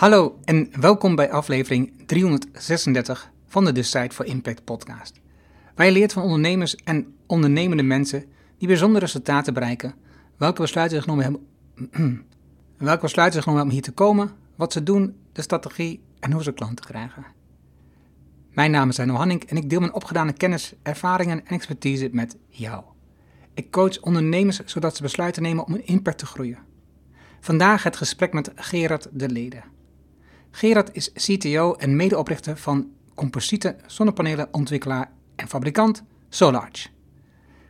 Hallo en welkom bij aflevering 336 van de Decide for Impact podcast. Waar je leert van ondernemers en ondernemende mensen die bijzondere resultaten bereiken, welke besluiten ze genomen hebben, welke besluiten ze genomen hebben om hier te komen, wat ze doen, de strategie en hoe ze klanten krijgen. Mijn naam is Arno Hanning en ik deel mijn opgedane kennis, ervaringen en expertise met jou. Ik coach ondernemers zodat ze besluiten nemen om een impact te groeien. Vandaag het gesprek met Gerard de Lede. Gerard is CTO en medeoprichter van composiete zonnepanelenontwikkelaar en fabrikant Solarge.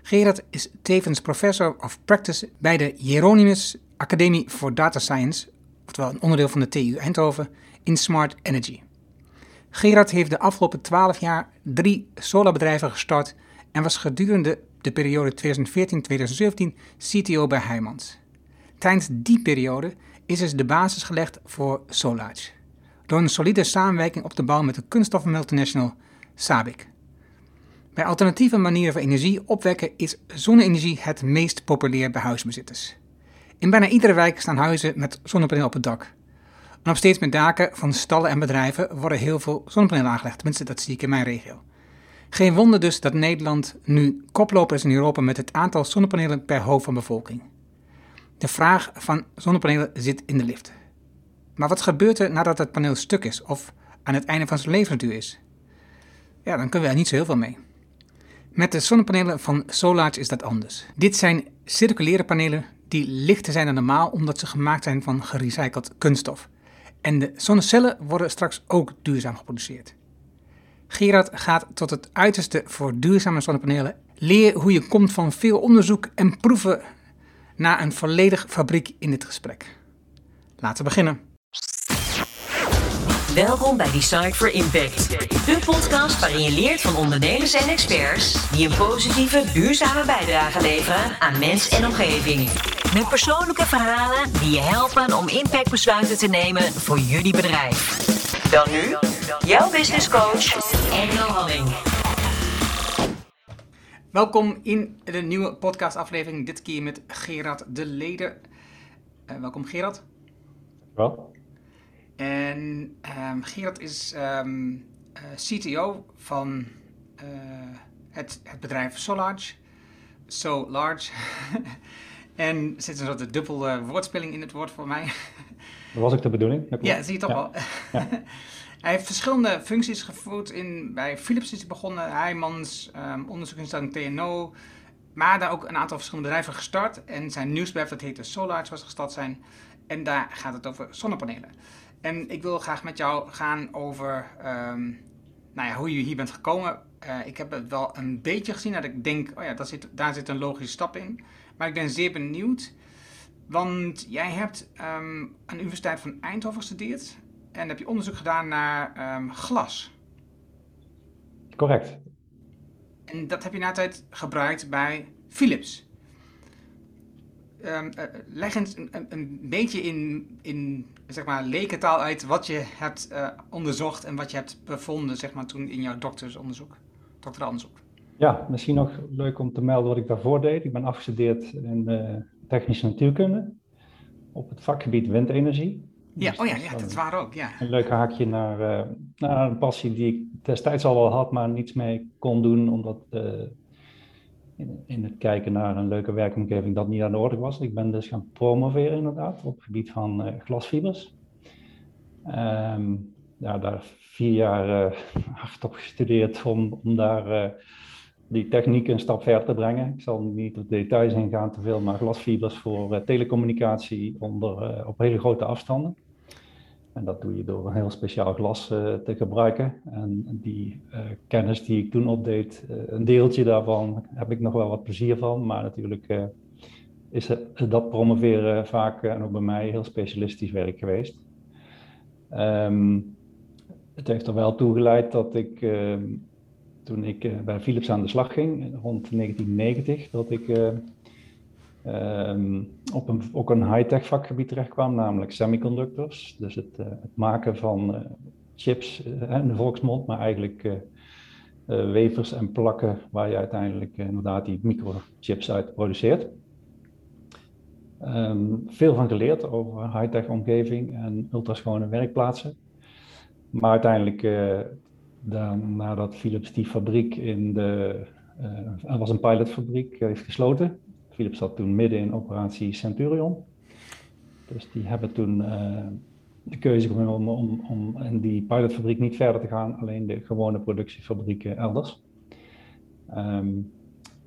Gerard is tevens professor of practice bij de Hieronymus Academie voor Data Science, oftewel een onderdeel van de TU Eindhoven, in Smart Energy. Gerard heeft de afgelopen 12 jaar drie solarbedrijven gestart en was gedurende de periode 2014-2017 CTO bij Heijmans. Tijdens die periode is dus de basis gelegd voor Solarge door een solide samenwerking op te bouwen met de kunststoffen multinational SABIC. Bij alternatieve manieren van energie opwekken is zonne-energie het meest populair bij huisbezitters. In bijna iedere wijk staan huizen met zonnepanelen op het dak. En op steeds meer daken van stallen en bedrijven worden heel veel zonnepanelen aangelegd, tenminste dat zie ik in mijn regio. Geen wonder dus dat Nederland nu koploper is in Europa met het aantal zonnepanelen per hoofd van bevolking. De vraag van zonnepanelen zit in de lift. Maar wat gebeurt er nadat het paneel stuk is of aan het einde van zijn levensduur is? Ja, dan kunnen we er niet zo heel veel mee. Met de zonnepanelen van Solarge is dat anders. Dit zijn circulaire panelen die lichter zijn dan normaal omdat ze gemaakt zijn van gerecycled kunststof. En de zonnecellen worden straks ook duurzaam geproduceerd. Gerard gaat tot het uiterste voor duurzame zonnepanelen. Leer hoe je komt van veel onderzoek en proeven naar een volledig fabriek in dit gesprek. Laten we beginnen. Welkom bij Decide for Impact. De podcast waarin je leert van ondernemers en experts die een positieve, duurzame bijdrage leveren aan mens en omgeving. Met persoonlijke verhalen die je helpen om impactbesluiten te nemen voor jullie bedrijf. Dan nu, jouw business coach, Engel Halling. Welkom in de nieuwe podcastaflevering, dit keer met Gerard de Lede. Uh, welkom Gerard. Wel. En um, Gerard is um, uh, CTO van uh, het, het bedrijf Solarge. So large. en er zit een soort dubbel uh, woordspeling in het woord voor mij. Dat was ook de bedoeling. Ja, zie je toch wel. Ja. hij heeft verschillende functies gevoerd. In, bij Philips is hij begonnen, Heijmans, um, onderzoeksinstelling TNO. Maar daar ook een aantal verschillende bedrijven gestart. En zijn nieuwsbedrijf, dat heette Solarge, was gestart zijn. En daar gaat het over zonnepanelen. En ik wil graag met jou gaan over um, nou ja, hoe je hier bent gekomen. Uh, ik heb het wel een beetje gezien dat ik denk, oh ja, daar zit, daar zit een logische stap in. Maar ik ben zeer benieuwd, want jij hebt um, aan de Universiteit van Eindhoven gestudeerd en heb je onderzoek gedaan naar um, glas. Correct. En dat heb je na tijd gebruikt bij Philips. Um, uh, leg eens een, een, een, beetje in, in zeg maar, lekentaal uit wat je hebt uh, onderzocht en wat je hebt bevonden zeg maar, toen in jouw doktersonderzoek, doctoraalonderzoek. Ja, misschien nog leuk om te melden wat ik daarvoor deed. Ik ben afgestudeerd in uh, technische natuurkunde op het vakgebied windenergie. Ja, dus oh ja, ja, dat waar ook, ja. Een leuk haakje naar, naar een passie die ik destijds al wel had, maar niets mee kon doen, omdat in, het kijken naar een leuke werkomgeving dat niet aan de orde was. Ik ben dus gaan promoveren inderdaad op het gebied van uh, glasfibers. Um, ja, daar vier jaar uh, hard op gestudeerd om, om daar uh, die techniek een stap verder te brengen. Ik zal niet op details ingaan te veel, maar glasfibers voor telecommunicatie onder, op hele grote afstanden. En dat doe je door een heel speciaal glas uh, te gebruiken. En die uh, kennis die ik toen opdeed, uh, een deeltje daarvan heb ik nog wel wat plezier van. Maar natuurlijk is dat promoveren vaak, en ook bij mij, heel specialistisch werk geweest. Um, het heeft er wel toe geleid dat ik, ehm, toen ik bij Philips aan de slag ging, rond 1990, dat ik um, op een, ook een high-tech vakgebied terecht kwam, namelijk semiconductors. Dus het, uh, het maken van uh, chips uh, in de volksmond, maar eigenlijk wevers en plakken waar je uiteindelijk inderdaad die microchips uit produceert. Ehm, veel van geleerd over high-tech omgeving en ultraschone werkplaatsen. Maar uiteindelijk, nadat Philips die fabriek in de, er was een pilotfabriek, heeft gesloten. Philips zat toen midden in operatie Centurion. Dus die hebben toen de keuze gemaakt om, om, in die pilotfabriek niet verder te gaan, alleen de gewone productiefabrieken elders. Um,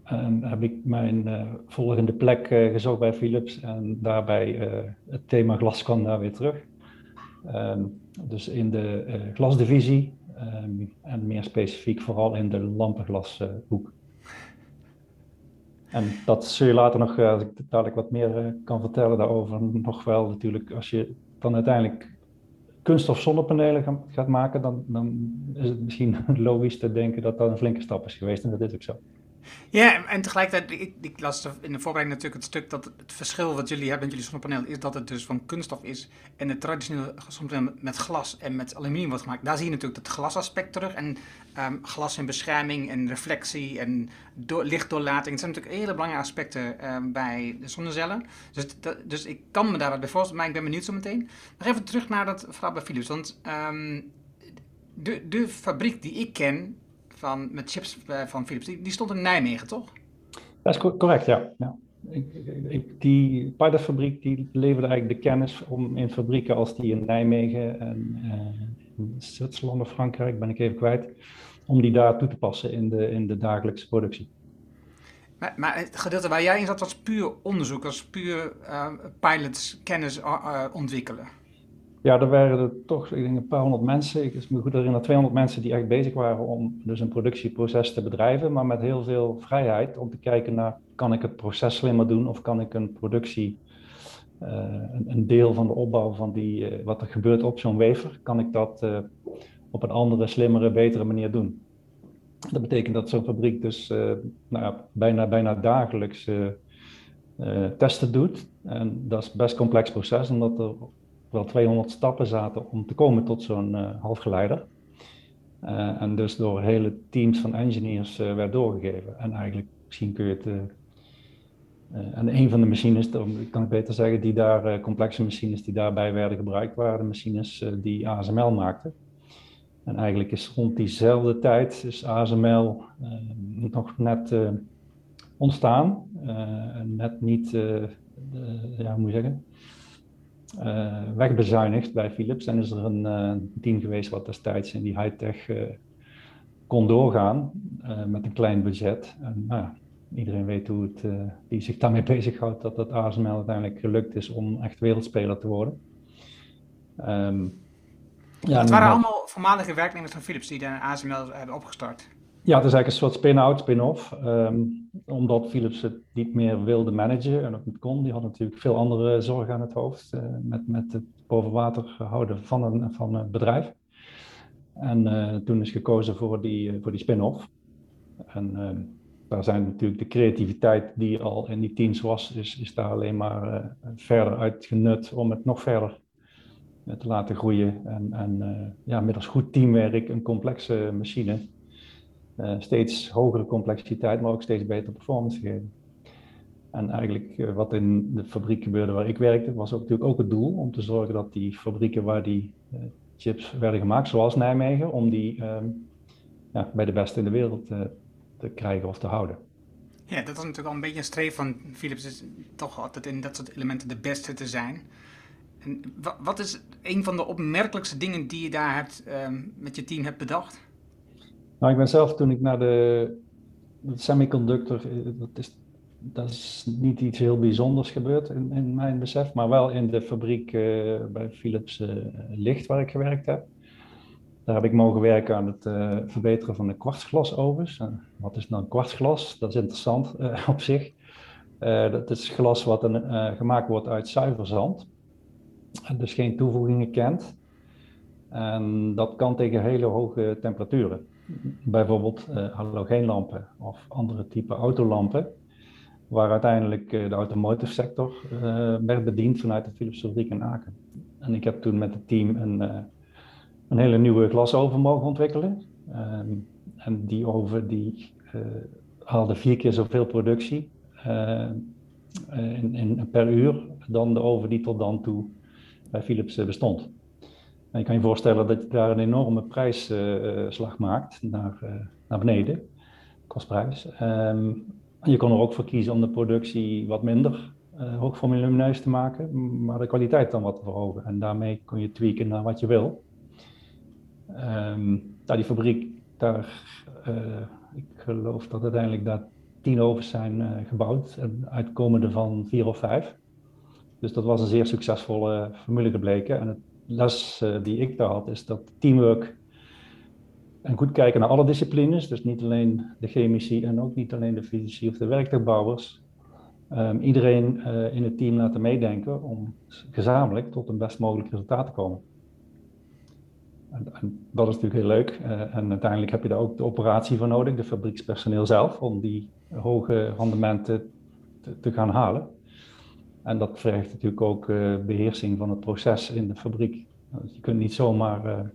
en heb ik mijn uh, volgende plek uh, gezocht bij Philips en daarbij uh, het thema glas kwam daar weer terug. Um, dus in de glasdivisie um, en meer specifiek vooral in de lampenglashoek. En dat zul je later nog, als ik dadelijk wat meer kan vertellen daarover, nog wel natuurlijk als je dan uiteindelijk kunststof zonnepanelen gaat maken, dan, dan is het misschien logisch te denken dat dat een flinke stap is geweest. En dat is ook zo. Ja, en tegelijkertijd, ik, ik las in de voorbereiding natuurlijk het stuk dat het verschil wat jullie hebben met jullie zonnepaneel is dat het dus van kunststof is en het traditionele zonnepaneel met glas en met aluminium wordt gemaakt. Daar zie je natuurlijk het glasaspect terug en um, glas en bescherming en reflectie en do lichtdoorlating. Dat zijn natuurlijk hele belangrijke aspecten um, bij de zonnecellen. Dus, dus ik kan me daar wat bij voorstellen, maar ik ben benieuwd zo meteen. Nog even terug naar dat verhaal bij Philips, want um, de, de fabriek die ik ken van, met chips eh, van Philips, die, stond in Nijmegen, toch? Dat is correct, ja. ja. Ik, die pilotfabriek die leverde eigenlijk de kennis om in fabrieken als die in Nijmegen en uh, Zwitserland of Frankrijk, ben ik even kwijt, om die daar toe te passen in de, in de dagelijkse productie. Maar, maar het gedeelte waar jij in zat was puur onderzoek, was puur uh, pilots kennis uh, ontwikkelen. Ja, er waren er toch, ik denk een paar honderd mensen. Ik me goed herinneren, 200 mensen die echt bezig waren om dus een productieproces te bedrijven, maar met heel veel vrijheid om te kijken naar, kan ik het proces slimmer doen of kan ik een productie, uh, een, een, deel van de opbouw van die, uh, wat er gebeurt op zo'n wever, kan ik dat op een andere, slimmere, betere manier doen. Dat betekent dat zo'n fabriek dus nou, bijna, bijna dagelijks testen doet. En dat is best complex proces, omdat er wel 200 stappen zaten om te komen tot zo'n halfgeleider. En dus door hele teams van engineers werd doorgegeven. En eigenlijk, misschien kun je het. en een van de machines, kan ik beter zeggen, die daar, complexe machines die daarbij werden gebruikt, waren de machines die ASML maakten. En eigenlijk is rond diezelfde tijd is ASML nog net ontstaan. net niet, ja, hoe moet je zeggen, uh, wegbezuinigd bij Philips. En is er een uh, team geweest wat destijds in die high-tech uh, kon doorgaan met een klein budget. En nou, iedereen weet hoe het, die zich daarmee bezighoudt, dat het ASML uiteindelijk gelukt is om echt wereldspeler te worden. Um, ja, het waren allemaal voormalige werknemers van Philips die de ASML hebben opgestart. Ja, het is eigenlijk een soort spin-out, spin-off. Um, omdat Philips het niet meer wilde managen en ook niet kon. Die had natuurlijk veel andere zorgen aan het hoofd. Uh, met, met het boven water houden van een, van een bedrijf. En uh, toen is gekozen voor die, voor die spin-off. En uh, daar zijn natuurlijk de creativiteit die al in die teams was, is, is daar alleen maar verder uitgenut om het nog verder te laten groeien. En, en ja, middels goed teamwerk een complexe machine uh, steeds hogere complexiteit, maar ook steeds betere performance geven. En eigenlijk wat in de fabriek gebeurde waar ik werkte, was ook, natuurlijk ook het doel om te zorgen dat die fabrieken waar die chips werden gemaakt, zoals Nijmegen, om die um, ja, bij de beste in de wereld te krijgen of te houden. Ja, dat was natuurlijk al een beetje een streef van Philips, is toch altijd in dat soort elementen de beste te zijn. En wat is een van de opmerkelijkste dingen die je daar hebt, um, met je team hebt bedacht? Nou, ik ben zelf toen ik naar de, semiconductor, eh, dat is, dat is niet iets heel bijzonders gebeurd in, in mijn besef, maar wel in de fabriek uh, bij Philips uh, Licht waar ik gewerkt heb. Daar heb ik mogen werken aan het verbeteren van de kwartsglasovens. wat is nou kwartsglas? Dat is interessant op zich. dat is glas wat gemaakt wordt uit zuiver zand. Dus geen toevoegingen kent. En dat kan tegen hele hoge temperaturen bijvoorbeeld uh, halogeenlampen of andere type autolampen, waar uiteindelijk uh, de automotive sector uh, werd bediend vanuit de Philips fabriek in Aken. En ik heb toen met het team een, een hele nieuwe glasoven mogen ontwikkelen. Ehm, en die oven die haalde vier keer zoveel productie in, per uur dan de oven die tot dan toe bij Philips bestond. En je kan je voorstellen dat je daar een enorme prijsslag maakt naar, naar beneden, kostprijs. Um, je kon er ook voor kiezen om de productie wat minder uh, hoog te maken, maar de kwaliteit dan wat te verhogen. En daarmee kon je tweaken naar wat je wil. Um, die fabriek, daar, ik geloof dat uiteindelijk daar tien ovens zijn gebouwd, uitkomende van vier of vijf. Dus dat was een zeer succesvolle formule gebleken. En het les die ik daar had, is dat teamwork en goed kijken naar alle disciplines, dus niet alleen de chemici en ook niet alleen de fysici of de werktuigbouwers. Um, iedereen uh, in het team laten meedenken om gezamenlijk tot een best mogelijk resultaat te komen. En, en dat is natuurlijk heel leuk. Uh, en uiteindelijk heb je daar ook de operatie voor nodig, de fabriekspersoneel zelf, om die hoge rendementen te, te gaan halen. En dat vergt natuurlijk ook uh, beheersing van het proces in de fabriek. Je kunt niet zomaar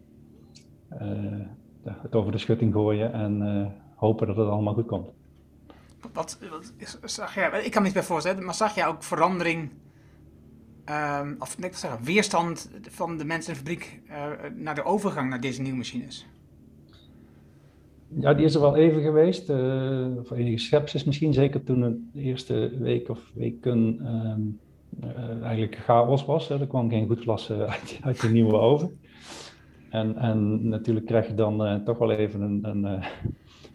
het over de schutting gooien en hopen dat het allemaal goed komt. Wat, wat zag jij, ik kan me niet bij voorstellen, maar zag jij ook verandering, um, of net zeggen, weerstand van de mensen in de fabriek naar de overgang naar deze nieuwe machines? Ja, die is er wel even geweest. Uh, voor enige schepsis misschien, zeker toen de eerste week of weken um, eigenlijk chaos was. Hè. Er kwam geen goed glas uit, uit de nieuwe oven. En, en natuurlijk krijg je dan toch wel even een, een,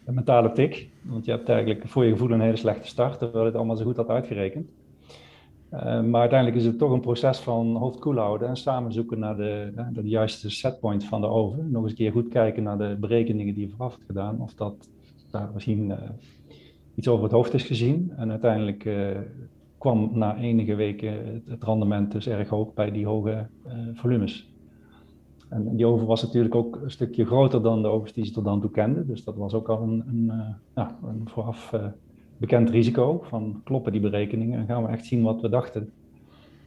een, mentale tik. Want je hebt eigenlijk voor je gevoel een hele slechte start, terwijl het allemaal zo goed had uitgerekend. Uh, maar uiteindelijk is het toch een proces van hoofd houden en samen zoeken naar de, juiste setpoint van de oven. Nog eens een keer goed kijken naar de berekeningen die je vooraf hebt gedaan, of dat daar misschien iets over het hoofd is gezien. En uiteindelijk kwam na enige weken het, rendement dus erg hoog bij die hoge volumes. En die oven was natuurlijk ook een stukje groter dan de ovens die ze tot dan toe kenden. Dus dat was ook al een, een, een vooraf bekend risico van kloppen die berekeningen en gaan we echt zien wat we dachten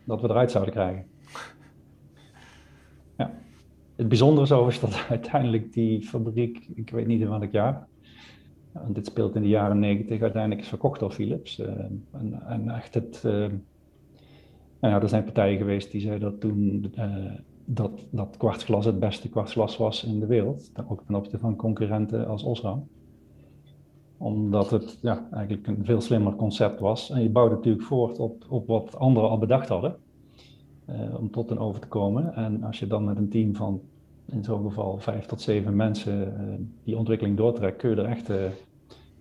dat we eruit zouden krijgen. Ja. Het bijzondere zo is dat uiteindelijk die fabriek, ik weet niet in welk jaar, en dit speelt in de jaren negentig, uiteindelijk is verkocht door Philips. Uh, en, en, echt het, nou ja, er zijn partijen geweest die zeiden dat toen dat, dat kwartsglas het beste kwartsglas was in de wereld. Ook ten opzichte van concurrenten als Osram. Omdat het ja, eigenlijk een veel slimmer concept was. En je bouwde natuurlijk voort op, op wat anderen al bedacht hadden. Uh, om tot een over te komen. En als je dan met een team van in zo'n geval vijf tot zeven mensen uh, die ontwikkeling doortrekt, kun je er echt uh,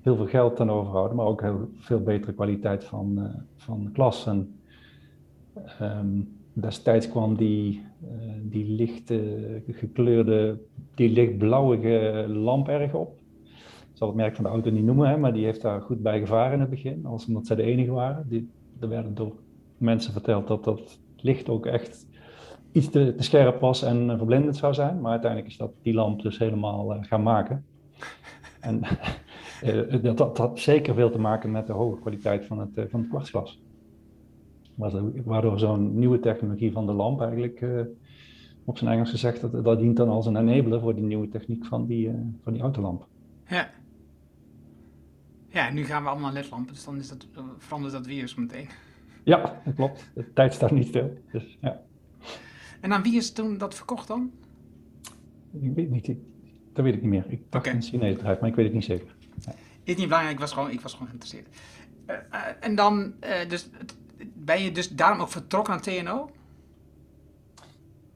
heel veel geld aan overhouden. Maar ook heel veel betere kwaliteit van, van klas. En, um, destijds kwam die, die licht gekleurde, die lichtblauwige lamp erg op. Zal het merk van de auto niet noemen, hè, maar die heeft daar goed bij gevaren in het begin, als omdat zij de enige waren. Die, er werden door mensen verteld dat dat licht ook echt iets te, te scherp was en verblindend zou zijn. Maar uiteindelijk is dat die lamp dus helemaal uh, gaan maken. En uh, dat, dat had zeker veel te maken met de hoge kwaliteit van het, van het kwartsglas waardoor zo'n nieuwe technologie van de lamp eigenlijk, op zijn Engels gezegd, dat, dat dient dan als een enabler voor die nieuwe techniek van die, van die autolamp. Ja. Ja, nu gaan we allemaal ledlampen, dus dan is dat, verandert dat weer zo meteen. Ja, dat klopt. De tijd staat niet stil. Dus, ja. En aan wie is toen dat verkocht dan? Ik weet niet. Ik, dat weet ik niet meer. Ik dacht okay. een Chinees bedrijf, maar ik weet het niet zeker. Ja. Is niet belangrijk, ik was gewoon, ik was gewoon geïnteresseerd. Uh, uh, en dan, dus ben je dus daarom ook vertrokken aan TNO?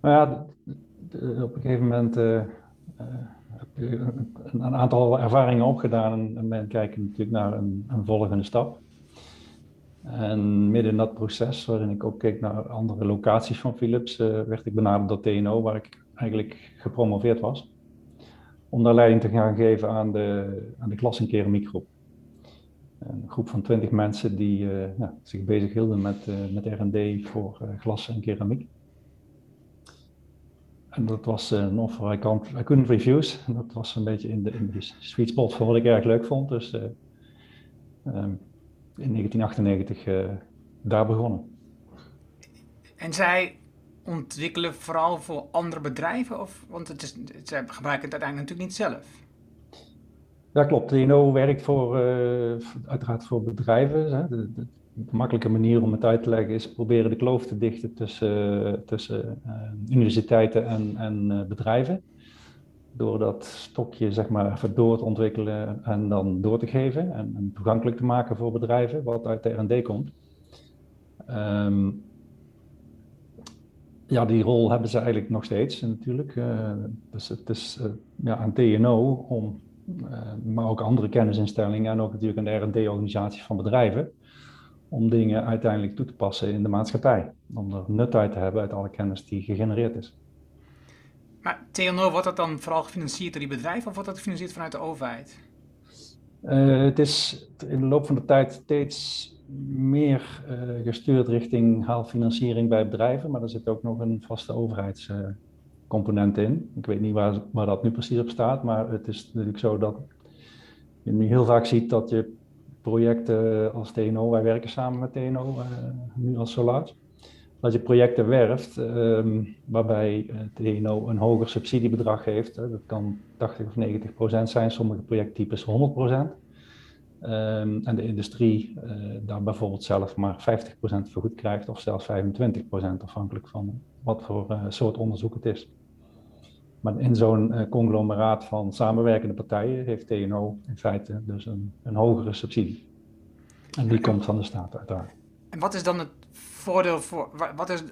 Nou ja, op een gegeven moment een aantal ervaringen opgedaan en men kijkt natuurlijk naar een, een, volgende stap. En midden in dat proces, waarin ik ook keek naar andere locaties van Philips, uh, werd ik benaderd door TNO, waar ik eigenlijk gepromoveerd was. Om daar leiding te gaan geven aan de, aan de klas- en keramiekgroep. Een groep van twintig mensen die uh, ja, zich bezig hielden met, met R&D voor glas en keramiek. En dat was een offer, I, can't, I couldn't refuse. En dat was een beetje in de, in de sweet spot van wat ik erg leuk vond. Dus um, in 1998 daar begonnen. En zij ontwikkelen vooral voor andere bedrijven? Of, want het is, zij gebruiken het uiteindelijk natuurlijk niet zelf. Ja, klopt. TNO werkt voor, uh, uiteraard voor bedrijven. Hè. De makkelijke manier om het uit te leggen is proberen de kloof te dichten tussen, tussen universiteiten en, en bedrijven door dat stokje zeg maar even door te ontwikkelen en dan door te geven en, toegankelijk te maken voor bedrijven, wat uit de R&D komt. Ehm, ja, die rol hebben ze eigenlijk nog steeds natuurlijk. Uh, dus het is ja, aan TNO, om, maar ook andere kennisinstellingen en ook natuurlijk aan de R&D-organisaties van bedrijven, om dingen uiteindelijk toe te passen in de maatschappij. Om er nut uit te hebben uit alle kennis die gegenereerd is. Maar TNO, wordt dat dan vooral gefinancierd door die bedrijven of wordt dat gefinancierd vanuit de overheid? Uh, het is in de loop van de tijd steeds meer uh, gestuurd richting haalfinanciering bij bedrijven, maar er zit ook nog een vaste overheidscomponent uh, in. Ik weet niet waar, waar dat nu precies op staat, maar het is natuurlijk zo dat je nu heel vaak ziet dat je projecten als TNO, wij werken samen met TNO uh, nu als Solaris, dat je projecten werft um, waarbij het TNO een hoger subsidiebedrag heeft. Hè. Dat kan 80 of 90 procent zijn, sommige projecttypes 100 procent. Um, en de industrie uh, daar bijvoorbeeld zelf maar 50% vergoed krijgt of zelfs 25% afhankelijk van wat voor soort onderzoek het is. Maar in zo'n uh, conglomeraat van samenwerkende partijen heeft TNO in feite dus een, een hogere subsidie. En die komt van de staat uiteraard. En wat is dan het voordeel voor. Wat is,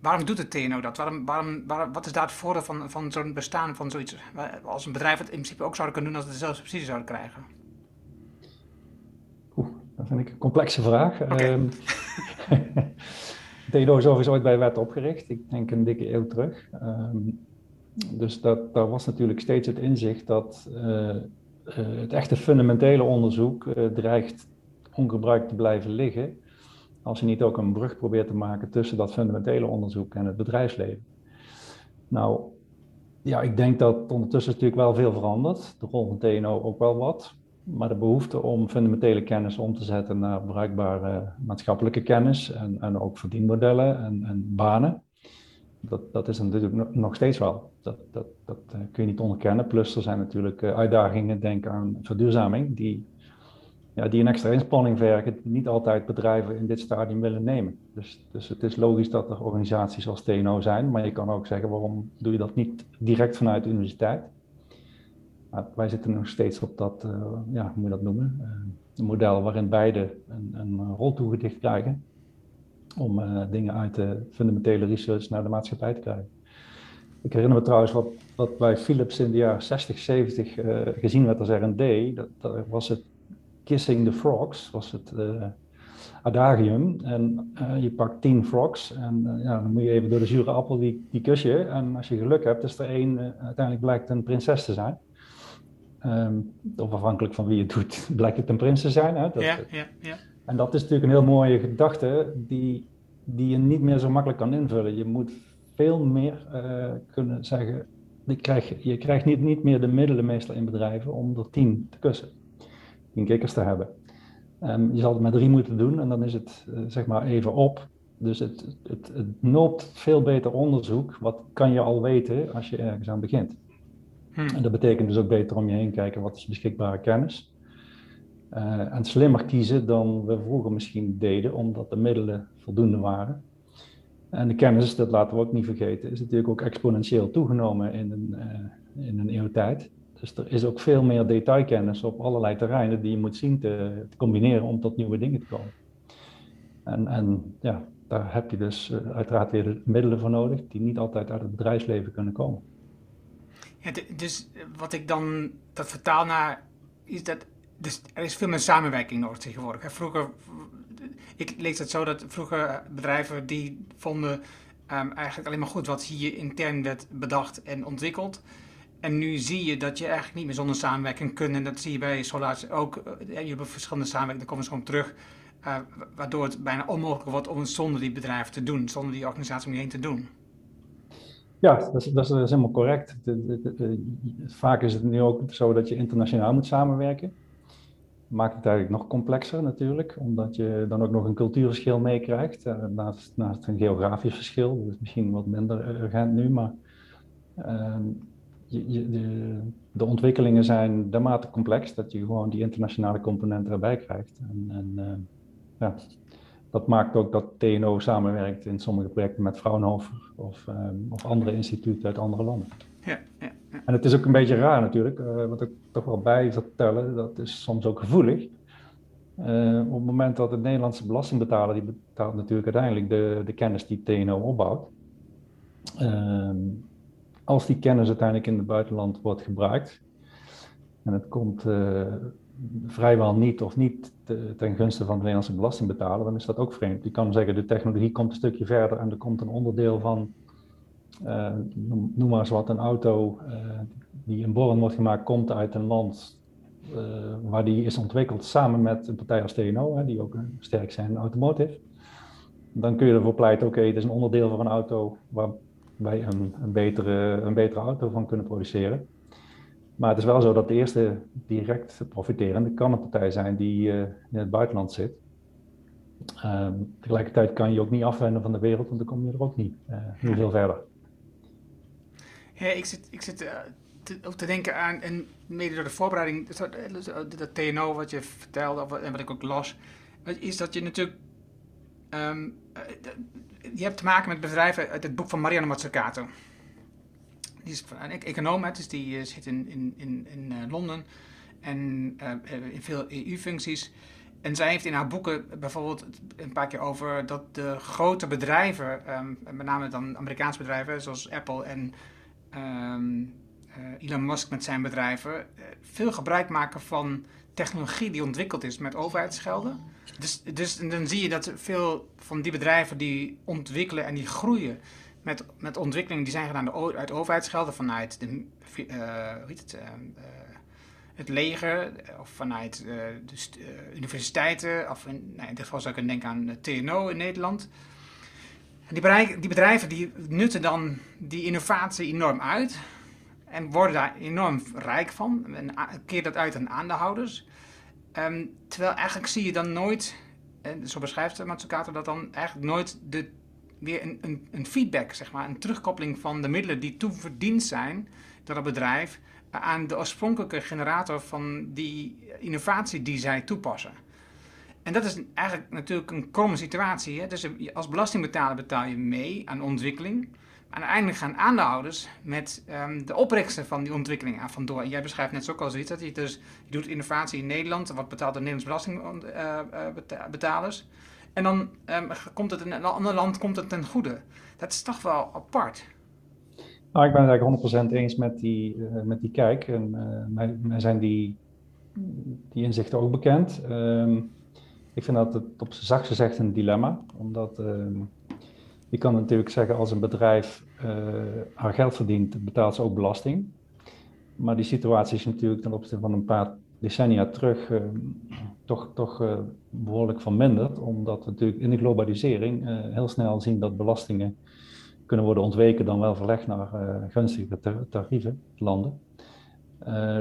waarom doet het TNO dat? Waarom, waarom, wat is daar het voordeel van, van zo'n bestaan van zoiets? Als een bedrijf het in principe ook zouden kunnen doen als het dezelfde subsidie zouden krijgen? Oeh, dat vind ik een complexe vraag. Okay. Um, TNO is overigens ooit bij wet opgericht, ik denk een dikke eeuw terug. Um, dus dat, daar was natuurlijk steeds het inzicht dat uh, uh, het echte fundamentele onderzoek uh, dreigt ongebruikt te blijven liggen als je niet ook een brug probeert te maken tussen dat fundamentele onderzoek en het bedrijfsleven. Nou, ja, ik denk dat ondertussen natuurlijk wel veel verandert. De rol van TNO ook wel wat. Maar de behoefte om fundamentele kennis om te zetten naar bruikbare maatschappelijke kennis en, en ook verdienmodellen en, en banen, dat, dat is natuurlijk nog steeds wel. Dat, dat, dat uh, kun je niet onderkennen. Plus er zijn natuurlijk uh, uitdagingen, denk aan verduurzaming, die ja, die een extra inspanning vergen, niet altijd bedrijven in dit stadium willen nemen. Dus, dus het is logisch dat er organisaties als TNO zijn, maar je kan ook zeggen waarom doe je dat niet direct vanuit de universiteit. Wij zitten nog steeds op dat, uh, ja, hoe moet je dat noemen, uh, een model waarin beide een, een rol toegedicht krijgen om uh, dingen uit de fundamentele research naar de maatschappij te krijgen. Ik herinner me trouwens wat, wat bij Philips in de jaren 60, 70 gezien werd als R&D. Dat, dat was het Kissing the Frogs was het uh, adagium. En je pakt tien frogs en ja, dan moet je even door de zure appel die, die kus je. En als je geluk hebt, is er één, uiteindelijk blijkt een prinses te zijn. Um, of afhankelijk van wie het doet, blijkt het een prins te zijn. Hè? Dat, ja, ja, ja. En dat is natuurlijk een heel mooie gedachte die, die je niet meer zo makkelijk kan invullen. Je moet veel meer kunnen zeggen. Je krijgt, je krijgt niet, niet meer de middelen meestal in bedrijven om er tien te kussen tien kikkers te hebben. Um, je zal het met drie moeten doen en dan is het uh, zeg maar even op. Dus het, het, het noopt veel beter onderzoek. Wat kan je al weten als je ergens aan begint? Hmm. En dat betekent dus ook beter om je heen kijken wat is beschikbare kennis. Uh, en slimmer kiezen dan we vroeger misschien deden, omdat de middelen voldoende waren. En de kennis, dat laten we ook niet vergeten, is natuurlijk ook exponentieel toegenomen in een, uh, in een eeuw tijd. Dus er is ook veel meer detailkennis op allerlei terreinen die je moet zien te, combineren om tot nieuwe dingen te komen. En, en ja, daar heb je dus uh, uiteraard weer de middelen voor nodig die niet altijd uit het bedrijfsleven kunnen komen. Dus wat ik dan dat vertaal naar is dat dus er is veel meer samenwerking nodig tegenwoordig. Vroeger, ik lees het zo dat vroeger bedrijven die vonden um, eigenlijk alleen maar goed wat hier intern werd bedacht en ontwikkeld. En nu zie je dat je eigenlijk niet meer zonder samenwerking kunt. En dat zie je bij Solaris ook. Eh, je hebt verschillende samenwerkingen, daar komen ze gewoon terug. Waardoor het bijna onmogelijk wordt om het zonder die bedrijven te doen, zonder die organisatie om je heen te doen. Ja, dat is, dat is, helemaal correct. Vaak is het nu ook zo dat je internationaal moet samenwerken. Maakt het eigenlijk nog complexer natuurlijk, omdat je dan ook nog een cultuurverschil meekrijgt. Uh, naast, naast een geografisch verschil, dat is misschien wat minder urgent nu, maar uh, je, de, de, ontwikkelingen zijn dermate complex dat je gewoon die internationale componenten erbij krijgt. En, en ja, dat maakt ook dat TNO samenwerkt in sommige projecten met Fraunhofer of, of andere instituten uit andere landen. Ja, ja, ja, En het is ook een beetje raar natuurlijk, wat ik toch wel bij vertellen, dat is soms ook gevoelig. Uh, op het moment dat het Nederlandse belastingbetaler, die betaalt natuurlijk uiteindelijk de, de kennis die TNO opbouwt. Uh, als die kennis uiteindelijk in het buitenland wordt gebruikt, en het komt uh, vrijwel niet of niet te, ten gunste van de Nederlandse belastingbetaler, dan is dat ook vreemd. Je kan zeggen, de technologie komt een stukje verder en er komt een onderdeel van, uh, noem, maar eens wat, een auto die in Born wordt gemaakt, komt uit een land uh, waar die is ontwikkeld samen met een partij als TNO, hè, die ook sterk zijn in automotive. Dan kun je ervoor pleiten, oké, het is een onderdeel van een auto waar wij een, een, betere, een betere auto van kunnen produceren. Maar het is wel zo dat de eerste direct profiterende kan een partij zijn die uh, in het buitenland zit. Um, tegelijkertijd kan je ook niet afwenden van de wereld, want dan kom je er ook niet, uh, niet veel verder. Ja, ik zit, ik zit te, ook te denken aan, en mede door de voorbereiding, dat, dat TNO wat je vertelde, en wat ik ook las, is dat je natuurlijk, um, je hebt te maken met bedrijven uit het boek van Marianne Mazzucato. Die is een econoom, dus die eh, zit in, in, in, in uh, Londen en uh, in veel EU-functies. En zij heeft in haar boeken bijvoorbeeld een paar keer over dat de grote bedrijven, um, met name dan Amerikaanse bedrijven zoals Apple en um, uh, Elon Musk met zijn bedrijven uh, veel gebruik maken van technologie die ontwikkeld is met overheidsgelden. Dus, dus dan zie je dat veel van die bedrijven die ontwikkelen en die groeien met, met ontwikkelingen die zijn gedaan uit overheidsgelden vanuit de, uh, hoe heet het, het leger of vanuit de universiteiten. Of in, nou, in dit geval zou ik denken aan TNO in Nederland. Die bedrijven, die bedrijven die nutten dan die innovatie enorm uit. En worden daar enorm rijk van. En keer dat uit aan aandeelhouders. Um, terwijl eigenlijk zie je dan nooit, en zo beschrijft Matsukato dat dan eigenlijk nooit de, weer een, een, een, feedback, zeg maar, een terugkoppeling van de middelen die toeverdiend zijn door het bedrijf aan de oorspronkelijke generator van die innovatie die zij toepassen. En dat is eigenlijk natuurlijk een kromme situatie. Hè? Dus als belastingbetaler betaal je mee aan ontwikkeling. En uiteindelijk gaan aandeelhouders met um, de opbrengsten van die ontwikkeling aan vandoor. En jij beschrijft net zo ook al zoiets dat je dus je doet innovatie in Nederland, wat betaalt de Nederlands belastingbetalers. Uh, en dan um, komt het in een ander land komt het ten goede. Dat is toch wel apart. Nou, ik ben het eigenlijk 100% eens met die, uh, met die kijk. En mij, mij, zijn die, die inzichten ook bekend. Um, ik vind dat het op zijn gezegd een dilemma, omdat je kan natuurlijk zeggen als een bedrijf uh, haar geld verdient, betaalt ze ook belasting. Maar die situatie is natuurlijk ten opzichte van een paar decennia terug toch, toch uh, behoorlijk verminderd. Omdat we natuurlijk in de globalisering heel snel zien dat belastingen kunnen worden ontweken dan wel verlegd naar gunstige tarieven, landen.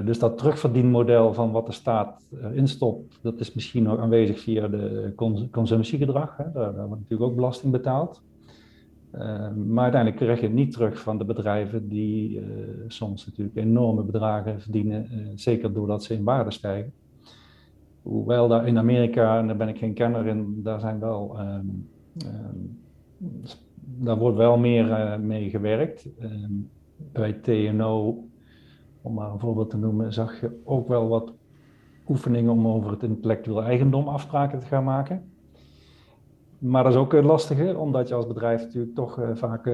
dus dat terugverdienmodel van wat de staat instopt, dat is misschien nog aanwezig via de consumptiegedrag. Hè. Daar, wordt natuurlijk ook belasting betaald. Maar uiteindelijk krijg je het niet terug van de bedrijven die soms natuurlijk enorme bedragen verdienen, zeker doordat ze in waarde stijgen. Hoewel daar in Amerika, en daar ben ik geen kenner in, daar zijn wel, um, um, daar wordt wel meer mee gewerkt. Um, bij TNO, om maar een voorbeeld te noemen, zag je ook wel wat oefeningen om over het intellectueel eigendom afspraken te gaan maken. Maar dat is ook een lastige, omdat je als bedrijf natuurlijk toch uh, vaak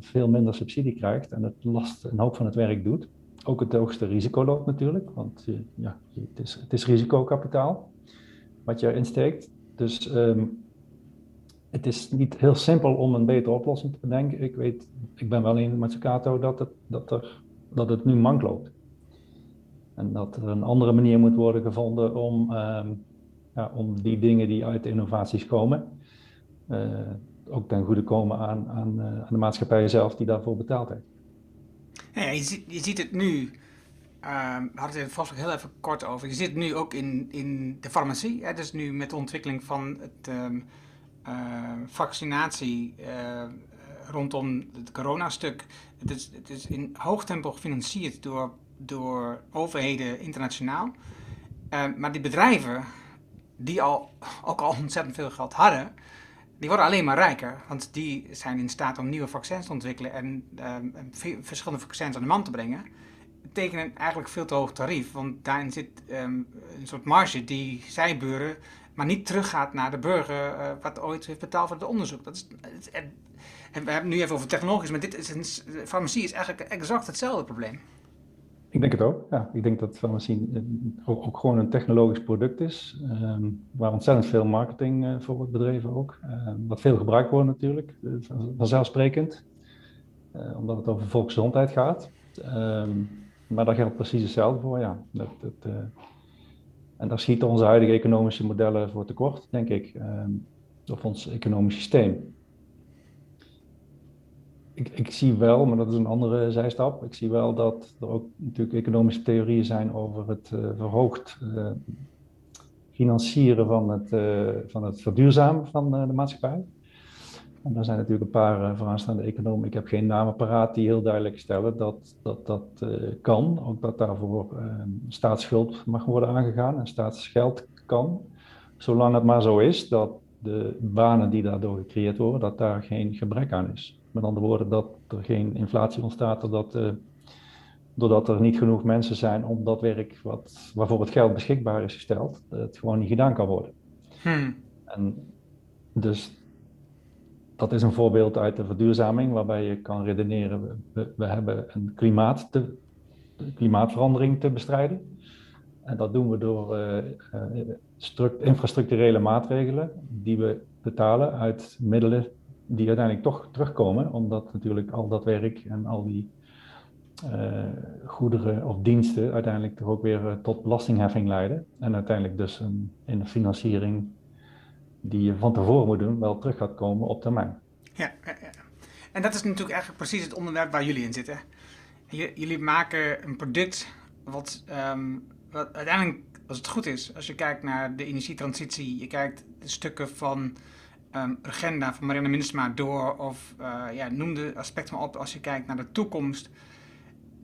veel minder subsidie krijgt en het last een hoop van het werk doet. Ook het hoogste risico loopt natuurlijk, want uh, ja, het, is, het is risicokapitaal wat je erin steekt. Dus um, het is niet heel simpel om een betere oplossing te bedenken. Ik weet, ik ben wel in Mazzucato dat het, dat, er, dat het nu mank loopt. En dat er een andere manier moet worden gevonden om, um, ja, om die dingen die uit innovaties komen, uh, ook ten goede komen aan, aan, uh, aan, de maatschappij zelf die daarvoor betaald heeft. Ja, je, ziet, je ziet het nu, uh, we hadden het vast ook heel even kort over, je zit nu ook in, in de farmacie, hè, dus nu met de ontwikkeling van het um, vaccinatie rondom het coronastuk. Het is, het is in hoog tempo gefinancierd door, door overheden internationaal. Maar die bedrijven, die al, ook al ontzettend veel geld hadden, die worden alleen maar rijker. Want die zijn in staat om nieuwe vaccins te ontwikkelen en uh, verschillende vaccins aan de man te brengen. Tekenen eigenlijk veel te hoog tarief. Want daarin zit um, een soort marge die zij buren maar niet teruggaat naar de burger uh, wat ooit heeft betaald voor het onderzoek. Dat is, en we hebben het nu even over technologisch, maar dit is een, farmacie is eigenlijk exact hetzelfde probleem. Ik denk het ook. Ja, ik denk dat farmacie ook, ook gewoon een technologisch product is, um, waar ontzettend veel marketing uh, voor wordt bedreven ook. Uh, wat veel gebruikt wordt natuurlijk, uh, vanzelfsprekend, omdat het over volksgezondheid gaat. Um, maar daar geldt precies hetzelfde voor, ja. Dat, en daar schieten onze huidige economische modellen voor tekort, denk ik, ehm, of ons economisch systeem. Ik, ik, zie wel, maar dat is een andere zijstap, ik zie wel dat er ook natuurlijk economische theorieën zijn over het uh, verhoogd uh, financieren van het, uh, van het verduurzamen van de maatschappij. En daar zijn natuurlijk een paar vooraanstaande economen, ik heb geen namen paraat, die heel duidelijk stellen dat dat, dat kan. Ook dat daarvoor uh, staatsschuld mag worden aangegaan en staatsgeld kan. Zolang het maar zo is dat de banen die daardoor gecreëerd worden, dat daar geen gebrek aan is. Met andere woorden, dat er geen inflatie ontstaat doordat, doordat er niet genoeg mensen zijn om dat werk wat, waarvoor het geld beschikbaar is gesteld, dat het gewoon niet gedaan kan worden. Hmm. En dus dat is een voorbeeld uit de verduurzaming, waarbij je kan redeneren, we, we hebben een klimaat te, klimaatverandering te bestrijden. En dat doen we door uh, uh, infrastructurele maatregelen die we betalen uit middelen die uiteindelijk toch terugkomen, omdat natuurlijk al dat werk en al die uh, goederen of diensten uiteindelijk toch ook weer tot belastingheffing leiden. En uiteindelijk dus een, in de financiering die je van tevoren moet doen, wel terug gaat komen op termijn. Ja, en dat is natuurlijk eigenlijk precies het onderwerp waar jullie in zitten. jullie maken een product wat, um, wat uiteindelijk, als het goed is, als je kijkt naar de energietransitie, je kijkt de stukken van um, agenda van Marianne Minnesma door, of uh, ja, noem de aspecten maar op, als je kijkt naar de toekomst.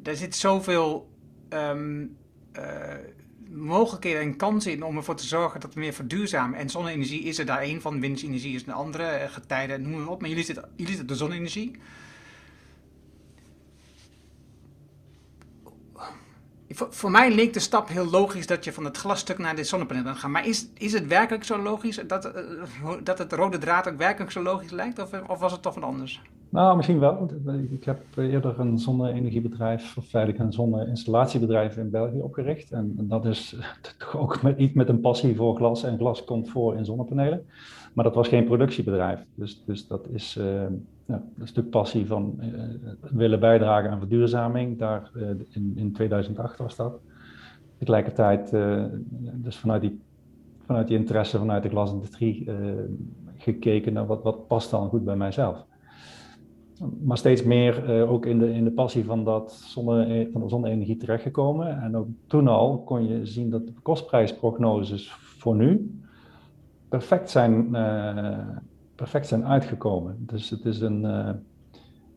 Er zit zoveel um, uh, mogelijkheden en kansen in om ervoor te zorgen dat we meer verduurzamen. En zonne-energie is er daar één van, windenergie is een andere, eh, getijden, noem maar op. Maar jullie zitten, jullie zitten de zonne-energie. Voor, mij leek de stap heel logisch dat je van het glasstuk naar de zonnepanelen gaat. Maar is, is het werkelijk zo logisch dat, uh, dat het rode draad ook werkelijk zo logisch lijkt? Of, of was het toch wat anders? Nou, misschien wel. Ik heb eerder een zonne-energiebedrijf, of feitelijk een zonne-installatiebedrijf in België opgericht. En, dat is toch ook iets met een passie voor glas. En glas komt voor in zonnepanelen. Maar dat was geen productiebedrijf. Dus, dus dat is ja, een stuk passie van uh, willen bijdragen aan verduurzaming. Daar uh, in, in 2008 was dat. Tegelijkertijd, dus vanuit die, vanuit die interesse vanuit de glasindustrie gekeken naar wat, wat past dan goed bij mijzelf maar steeds meer ook in de, in de passie van, dat zonne, van de zonne-energie terechtgekomen. En ook toen al kon je zien dat de kostprijsprognoses voor nu perfect zijn, perfect zijn uitgekomen. Dus het is een, uh,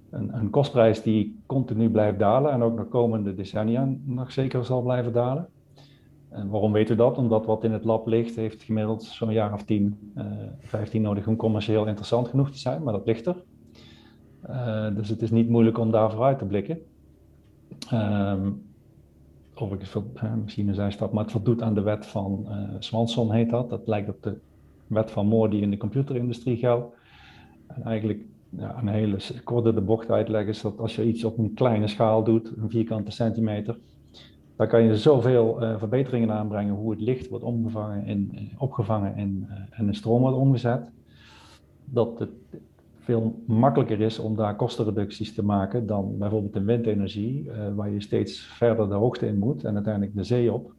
een, een, kostprijs die continu blijft dalen en ook de komende decennia nog zeker zal blijven dalen. En waarom weten we dat? Omdat wat in het lab ligt, heeft gemiddeld zo'n jaar of 10, 15 nodig om commercieel interessant genoeg te zijn, maar dat ligt er. Uh, dus het is niet moeilijk om daar vooruit te blikken. Um, overigens, uh, misschien een zijstap, maar het voldoet aan de wet van uh, Swanson, heet dat. Dat lijkt op de wet van Moore die in de computerindustrie geldt. En eigenlijk ja, een hele korte de bocht uitleggen is dat als je iets op een kleine schaal doet, een vierkante centimeter, dan kan je zoveel uh, verbeteringen aanbrengen hoe het licht wordt omgevangen in, opgevangen en, uh, en in stroom wordt omgezet. Dat het veel makkelijker is om daar kostenreducties te maken dan bijvoorbeeld in windenergie, waar je steeds verder de hoogte in moet en uiteindelijk de zee op,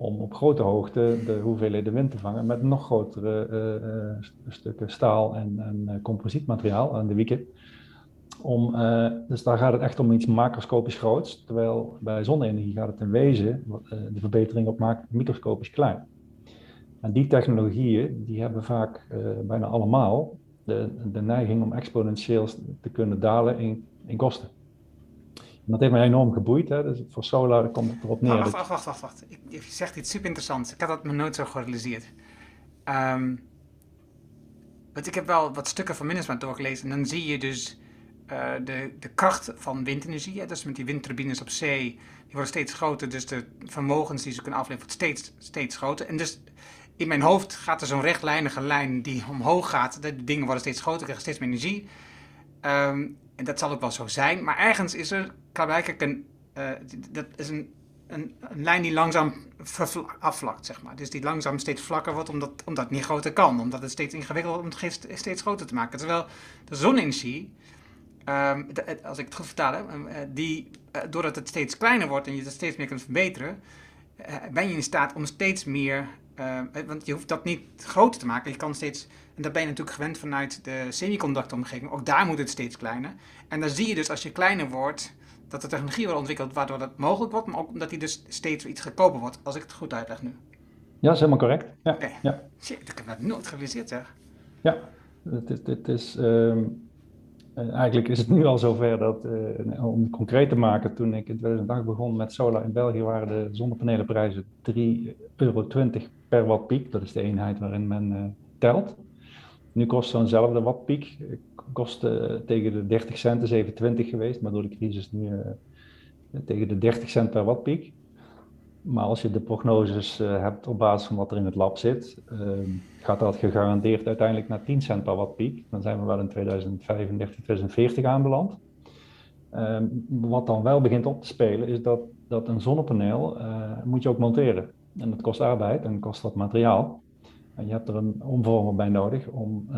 om op grote hoogte de hoeveelheden wind te vangen met nog grotere uh, stukken staal en, en composietmateriaal aan de wieken. Om, dus daar gaat het echt om iets macroscopisch groots, terwijl bij zonne-energie gaat het in wezen de verbetering op microscopisch klein. En die technologieën, die hebben vaak bijna allemaal de, de neiging om exponentieel te kunnen dalen in, in kosten. Dat heeft mij enorm geboeid. Hè? Dus voor solar komt het erop neer. Wacht, wacht, wacht, wacht. wacht. Ik, je zegt iets super interessants. Ik had dat me nooit zo gerealiseerd. Um, want ik heb wel wat stukken van management doorgelezen. En dan zie je dus uh, de, de kracht van windenergie. Hè? Dus met die windturbines op zee. Die worden steeds groter. Dus de vermogens die ze kunnen afleveren worden steeds, steeds groter. En dus in mijn hoofd gaat er zo'n rechtlijnige lijn die omhoog gaat. De dingen worden steeds groter, krijgen steeds meer energie. Um, en dat zal ook wel zo zijn. Maar ergens is er blijkbaar een, uh, dat is een, een, een, lijn die langzaam afvlakt, zeg maar. Dus die langzaam steeds vlakker wordt, omdat, omdat het niet groter kan. Omdat het steeds ingewikkelder wordt om het steeds groter te maken. Terwijl de zonne-energie, um, als ik het goed vertaal, uh, die, uh, doordat het steeds kleiner wordt en je het steeds meer kunt verbeteren, ben je in staat om steeds meer uh, want je hoeft dat niet groter te maken. Je kan steeds, en dat ben je natuurlijk gewend vanuit de semiconductoromgeving, ook daar moet het steeds kleiner. En dan zie je dus als je kleiner wordt, dat de technologie wordt ontwikkeld waardoor dat mogelijk wordt, maar ook omdat die dus steeds iets goedkoper wordt, als ik het goed uitleg nu. Ja, is helemaal correct. Ja, ja. Shit, ik heb dat nooit gerealiseerd zeg. Ja, het, is, um, eigenlijk is het nu al zover dat, uh, om het concreet te maken, toen ik in 2008 begon met solar in België, waren de zonnepanelenprijzen 3,20 euro per wattpiek. Dat is de eenheid waarin men uh, telt. Nu kost zo'nzelfde wattpiek kost, uh, tegen de 30 cent, is even 20 geweest, maar door de crisis nu uh, tegen de 30 cent per wattpiek. Maar als je de prognoses hebt op basis van wat er in het lab zit, ehm, gaat dat gegarandeerd uiteindelijk naar 10 cent per wattpiek. Dan zijn we wel in 2035, 2040 aanbeland. Ehm, wat dan wel begint op te spelen is dat, dat een zonnepaneel moet je ook monteren. En dat kost arbeid en kost wat materiaal. En je hebt er een omvormer bij nodig om,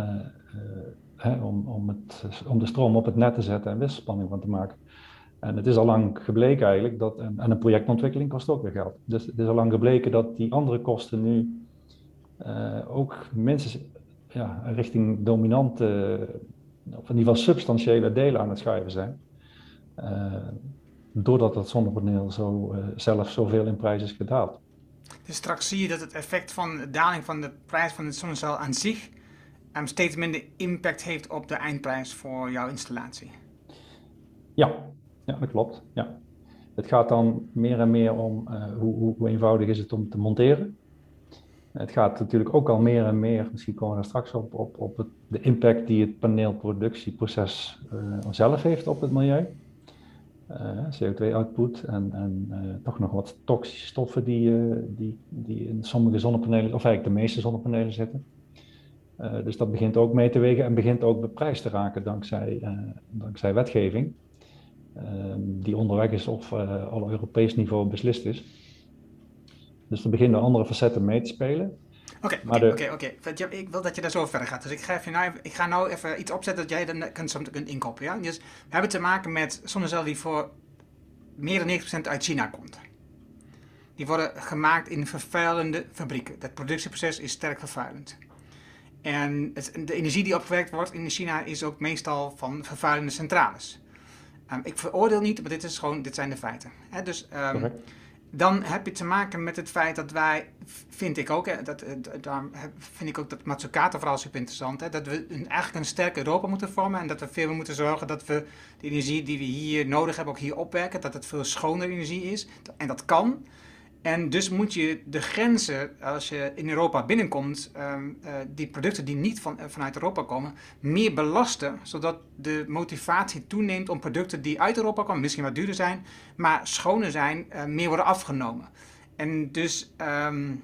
om, om, het, om de stroom op het net te zetten en wisselspanning van te maken. En het is al lang gebleken eigenlijk dat, en, en een projectontwikkeling kost ook weer geld. Dus het is al lang gebleken dat die andere kosten nu uh, ook minstens ja, richting dominante, of in ieder geval substantiële delen aan het schuiven zijn. doordat het zonnepaneel zo, zelf zoveel in prijs is gedaald. Dus straks zie je dat het effect van de daling van de prijs van het zonnecel aan zich um, steeds minder impact heeft op de eindprijs voor jouw installatie. Ja, ja dat klopt. Ja. Het gaat dan meer en meer om uh, hoe, hoe, eenvoudig is het om te monteren. Het gaat natuurlijk ook al meer en meer, misschien komen we er straks op, op, op de impact die het paneelproductieproces uh, zelf heeft op het milieu. Eh, CO2-output en, en toch nog wat toxische stoffen die, die, die in sommige zonnepanelen, of eigenlijk de meeste zonnepanelen zitten. Dus dat begint ook mee te wegen en begint ook beprijsd te raken dankzij, dankzij wetgeving, ehm, die onderweg is of al Europees niveau beslist is. Dus er beginnen andere facetten mee te spelen. Oké, oké, oké. Ik wil dat je daar zo verder gaat. Dus ik ga, even, nou, ik ga nou even iets opzetten dat jij dan kunt, kunt inkoppen. Ja? Dus we hebben te maken met zonnecel die voor meer dan 90% uit China komt. Die worden gemaakt in vervuilende fabrieken. Dat productieproces is sterk vervuilend. En het, de energie die opgewerkt wordt in China is ook meestal van vervuilende centrales. Um, ik veroordeel niet, maar dit, is gewoon, dit zijn de feiten. Hè? Dus um, dan heb je te maken met het feit dat wij, vind ik ook, hè, dat, daar vind ik ook dat Matsukata vooral super interessant, hè, dat we een, eigenlijk een sterk Europa moeten vormen en dat we veel moeten zorgen dat we de energie die we hier nodig hebben ook hier opwerken, dat het veel schoner energie is. En dat kan. En dus moet je de grenzen, als je in Europa binnenkomt, um, uh, die producten die niet van, uh, vanuit Europa komen, meer belasten. Zodat de motivatie toeneemt om producten die uit Europa komen, misschien wat duurder zijn, maar schoner zijn, uh, meer worden afgenomen. En dus, um,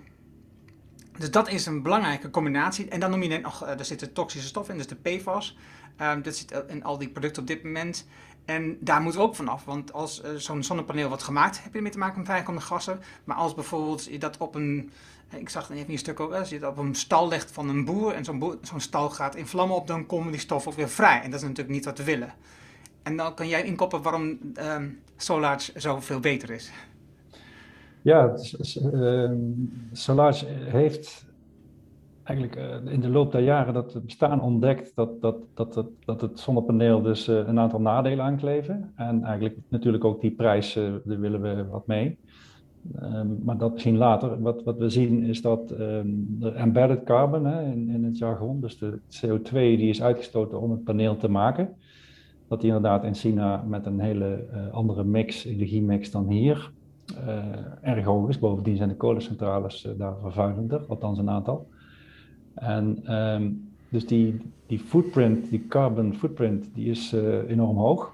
dus dat is een belangrijke combinatie. En dan noem je net nog, er zitten toxische stoffen in, dus de PFAS. Um, dat zit in al die producten op dit moment. En daar moet ook vanaf, want als uh, zo'n zonnepaneel wordt gemaakt, heb je ermee te maken met vrijkommende gassen. Maar als bijvoorbeeld je dat op een, eh, ik zag het even een stuk ook, als je dat op een stal legt van een boer en zo'n zo'n stal gaat in vlammen op, dan komen die stoffen ook weer vrij. En dat is natuurlijk niet wat we willen. En dan kan jij inkoppen waarom uh, Solarge zoveel beter is. Ja, uh, Solarge heeft eigenlijk uh, in de loop der jaren dat bestaan ontdekt dat, dat, dat, dat, dat het zonnepaneel dus uh, een aantal nadelen aankleven. En eigenlijk natuurlijk ook die prijs, uh, daar willen we wat mee. Ehm, maar dat misschien later. Wat, wat we zien is dat ehm, de embedded carbon hè, in, in het jargon, dus de CO2 die is uitgestoten om het paneel te maken, dat die inderdaad in China met een hele andere mix, energiemix dan hier, erg hoog is. Bovendien zijn de kolencentrales uh, daar vervuilender, althans een aantal. En um, dus die, die footprint, die carbon footprint, die is enorm hoog.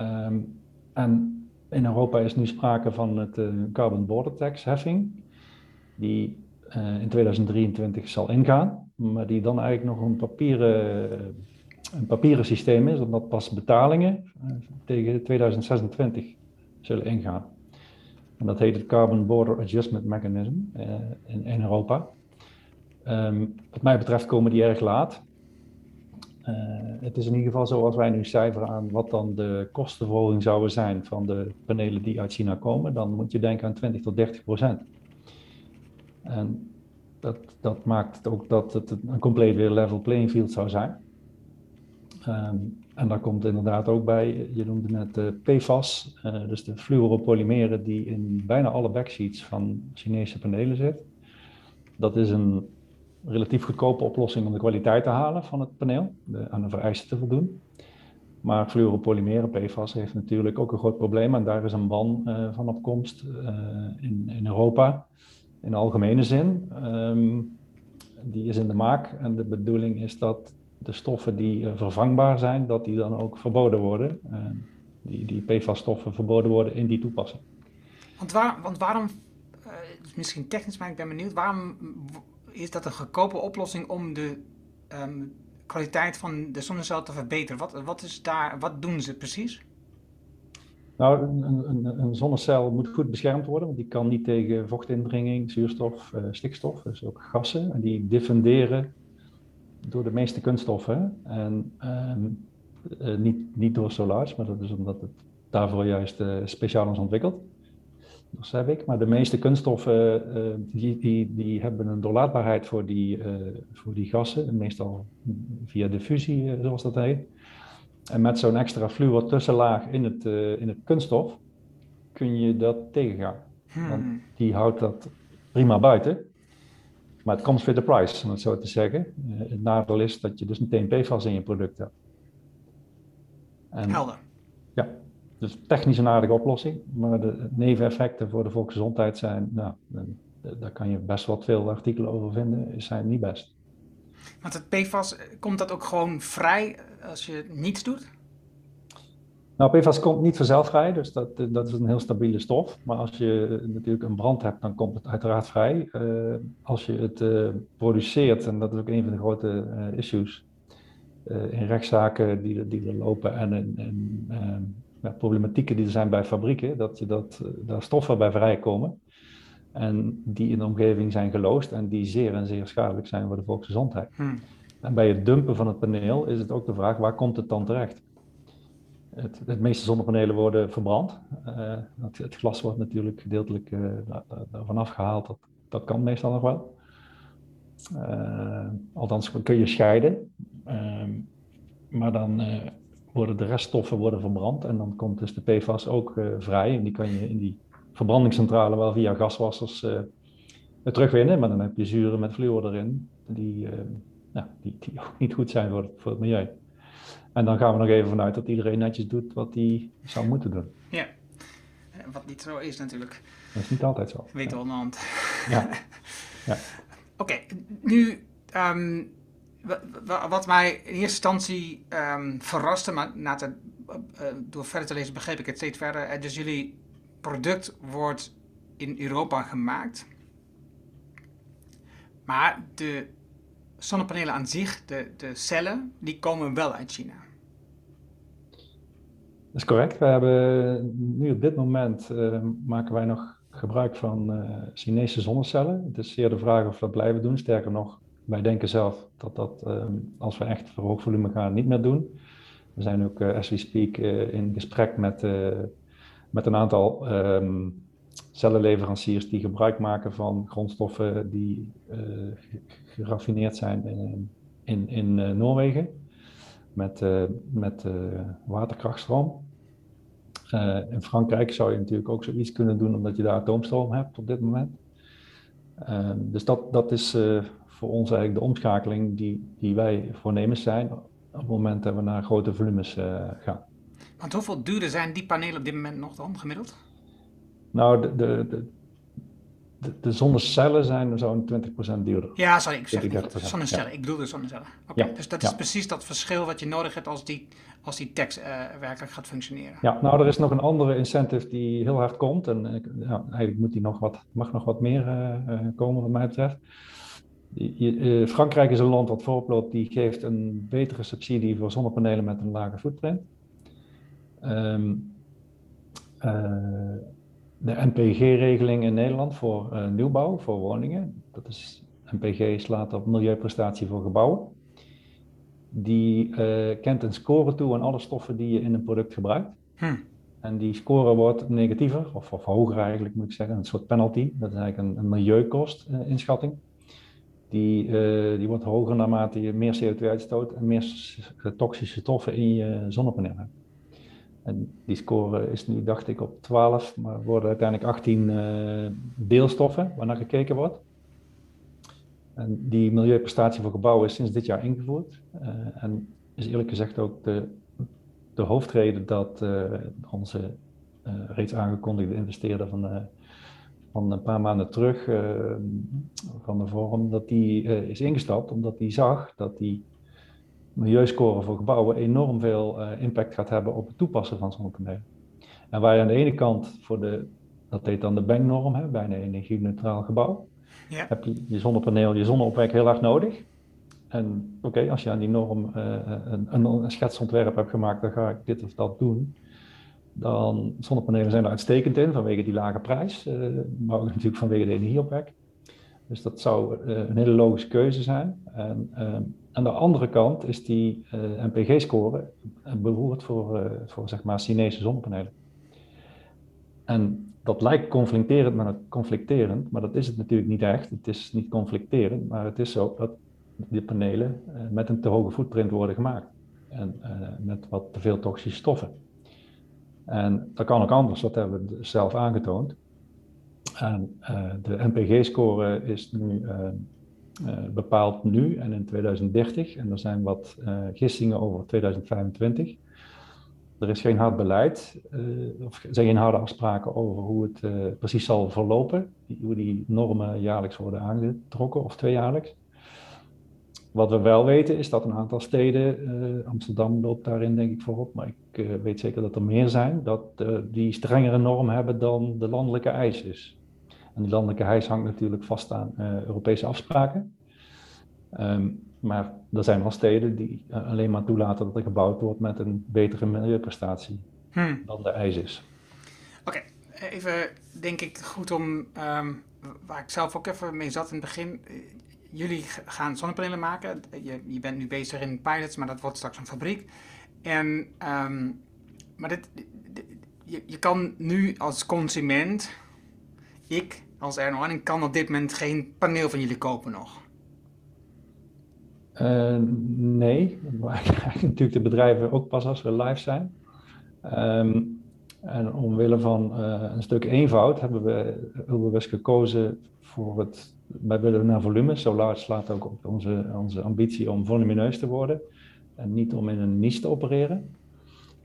Um, en in Europa is nu sprake van het uh, Carbon Border Tax heffing, die uh, in 2023 zal ingaan, maar die dan eigenlijk nog een papieren, een papieren systeem is, omdat pas betalingen tegen 2026 zullen ingaan. En dat heet het Carbon Border Adjustment Mechanism in, in, Europa. Um, wat mij betreft komen die erg laat. Uh, het is in ieder geval zo als wij nu cijferen aan wat dan de kostenverhoging zouden zijn van de panelen die uit China komen, dan moet je denken aan 20 tot 30 procent. En dat, dat maakt ook dat het een compleet weer level playing field zou zijn. Um, en daar komt inderdaad ook bij, je noemde net de PFAS, uh, dus de fluoropolymeren die in bijna alle backsheets van Chinese panelen zitten. Dat is een relatief goedkope oplossing om de kwaliteit te halen van het paneel, aan de vereisten te voldoen. Maar fluoropolymeren, PFAS, heeft natuurlijk ook een groot probleem en daar is een ban uh, van opkomst uh, in, in Europa in de algemene zin. Um, die is in de maak en de bedoeling is dat de stoffen die uh, vervangbaar zijn, dat die dan ook verboden worden. die die PFAS-stoffen verboden worden in die toepassing. Want, waar, want waarom, misschien technisch, maar ik ben benieuwd, waarom is dat een goedkope oplossing om de um, kwaliteit van de zonnecel te verbeteren? Wat, wat, is daar, wat doen ze precies? Nou, een, een, een, zonnecel moet goed beschermd worden, want die kan niet tegen vochtindringing, zuurstof, uh, stikstof, dus ook gassen. En die diffunderen door de meeste kunststoffen. En um, uh, niet, niet door solars, maar dat is omdat het daarvoor juist uh, speciaal is ontwikkeld dat zeg ik. Maar de meeste kunststoffen uh, die, die, die hebben een doorlaatbaarheid voor die, uh, voor die gassen, meestal via diffusie, uh, zoals dat heet. En met zo'n extra fluor tussenlaag in het, in het kunststof kun je dat tegengaan. Hmm. Want die houdt dat prima buiten. Maar het comes with the price, om het zo te zeggen. het nadeel is dat je dus meteen PFAS in je product hebt. En, Helder. Ja, dus technisch een aardige oplossing, maar de neveneffecten voor de volksgezondheid zijn, nou, daar kan je best wat veel artikelen over vinden, zijn niet best. Want het PFAS, komt dat ook gewoon vrij als je niets doet? Nou, PFAS komt niet vanzelf vrij, dus dat, dat is een heel stabiele stof. Maar als je natuurlijk een brand hebt, dan komt het uiteraard vrij. Uh, als je het uh, produceert, en dat is ook een van de grote uh, issues in rechtszaken die, die er lopen en in, ja, problematieken die er zijn bij fabrieken, dat je dat, eh, daar stoffen bij vrijkomen. En die in de omgeving zijn geloosd en die zeer en zeer schadelijk zijn voor de volksgezondheid. Hmm. En bij het dumpen van het paneel is het ook de vraag, waar komt het dan terecht? Het, het meeste zonnepanelen worden verbrand. Uh, het, het, glas wordt natuurlijk gedeeltelijk uh, daarvan afgehaald. Dat, dat kan meestal nog wel. Uh, althans kun je scheiden. Ehm, maar dan worden de reststoffen worden verbrand en dan komt dus de PFAS ook uh, vrij. En die kan je in die verbrandingscentrale wel via gaswassers uh, terugwinnen, maar dan heb je zuren met fluor erin, die, uh, nou, die, die, ook niet goed zijn voor het, voor het milieu. En dan gaan we nog even vanuit dat iedereen netjes doet wat hij zou moeten doen. Ja, wat niet zo is natuurlijk. Dat is niet altijd zo. Weten we ja. hand. Ja. ja. Oké, okay, nu um, wat mij in eerste instantie um, verraste, maar na te, uh, door verder te lezen begreep ik het steeds verder. Uh, dus jullie product wordt in Europa gemaakt. Maar de zonnepanelen aan zich, de, de cellen, die komen wel uit China. Dat is correct. We hebben nu op dit moment uh, maken wij nog gebruik van Chinese zonnecellen. Het is zeer de vraag of we dat blijven doen. Sterker nog, wij denken zelf dat dat, ehm, als we echt voor volume gaan, niet meer doen. We zijn ook, uh, as we speak, uh, in gesprek met, uh, met een aantal um, cellenleveranciers die gebruik maken van grondstoffen die geraffineerd zijn in, in, in Noorwegen met, met waterkrachtstroom. in Frankrijk zou je natuurlijk ook zoiets kunnen doen, omdat je daar atoomstroom hebt op dit moment. Ehm, dus dat, dat is voor ons eigenlijk de omschakeling die, die wij voornemens zijn op het moment dat we naar grote volumes gaan. Want hoeveel duurder zijn die panelen op dit moment nog dan gemiddeld? Nou, de, de, de, de, de zonnecellen zijn zo'n 20% duurder. Ja, sorry, ik zeg zonnecellen. Ja. Ik bedoel de zonnecellen. Oké, ja. dus dat is precies dat verschil wat je nodig hebt als die, als die tekst uh, werkelijk gaat functioneren. Ja, nou, er is nog een andere incentive die heel hard komt. En ja, eigenlijk moet die nog wat, mag nog wat meer uh, komen, wat mij betreft. Je, Frankrijk is een land wat voorop loopt, die geeft een betere subsidie voor zonnepanelen met een lage footprint. Um, de NPG-regeling in Nederland voor uh, nieuwbouw, voor woningen. Dat is, NPG slaat op milieuprestatie voor gebouwen. Die uh, kent een score toe aan alle stoffen die je in een product gebruikt. Hm. En die score wordt negatiever, of, of, hoger eigenlijk moet ik zeggen, een soort penalty. Dat is eigenlijk een, een milieukost-inschatting. Die, uh, die wordt hoger naarmate je meer CO2 uitstoot en meer toxische stoffen in je zonnepaneel hebt. En die score is nu, dacht ik, op 12, maar worden uiteindelijk 18 uh, eh, deelstoffen waarnaar gekeken wordt. En die milieuprestatie voor gebouwen is sinds dit jaar ingevoerd. En is eerlijk gezegd ook de, de hoofdreden dat onze reeds aangekondigde investeerder van, van een paar maanden terug, van de Forum, dat die is ingestapt, omdat hij zag dat die milieuscore voor gebouwen enorm veel uh, impact gaat hebben op het toepassen van zonnepanelen. En waar je aan de ene kant voor de, dat heet dan de Bang-norm, bij een energie-neutraal gebouw, ja. heb je je zonnepaneel, je zonneopwek heel erg nodig. En oké, als je aan die norm uh, een, een, schetsontwerp hebt gemaakt, dan ga ik dit of dat doen. Dan zonnepanelen zijn er uitstekend in vanwege die lage prijs, uh, maar ook natuurlijk vanwege de energieopwek. Dus dat zou een hele logische keuze zijn. En, ehm, aan de andere kant is die NPG-score beroerd voor, voor zeg maar Chinese zonnepanelen. En dat lijkt conflicterend maar, conflicterend, maar dat is het natuurlijk niet echt. Het is niet conflicterend, maar het is zo dat die panelen met een te hoge footprint worden gemaakt. En met wat te veel toxische stoffen. En dat kan ook anders, dat hebben we zelf aangetoond. En de NPG-score is nu uh, bepaald nu en in 2030. En er zijn wat gissingen over 2025. Er is geen hard beleid, of zijn geen harde afspraken over hoe het precies zal verlopen. Hoe die normen jaarlijks worden aangetrokken of tweejaarlijks. Wat we wel weten is dat een aantal steden, Amsterdam loopt daarin denk ik voorop, maar ik weet zeker dat er meer zijn, dat die strengere normen hebben dan de landelijke eis is. En die landelijke hijs hangt natuurlijk vast aan Europese afspraken. Um, maar er zijn wel steden die alleen maar toelaten dat er gebouwd wordt met een betere milieuprestatie hmm. dan de eis is. Oké, even denk ik goed om, um, waar ik zelf ook even mee zat in het begin. Eh, jullie gaan zonnepanelen maken. Je, je bent nu bezig in pilots, maar dat wordt straks een fabriek. En, um, maar dit, je, je kan nu als consument ik als Erno kan op dit moment geen paneel van jullie kopen nog? Uh, nee, maar natuurlijk de bedrijven ook pas als we live zijn. Um, en omwille van uh, een stuk eenvoud hebben we heel bewust gekozen voor het. Wij willen naar volume. Solar slaat ook op onze, onze ambitie om volumineus te worden. En niet om in een niche te opereren.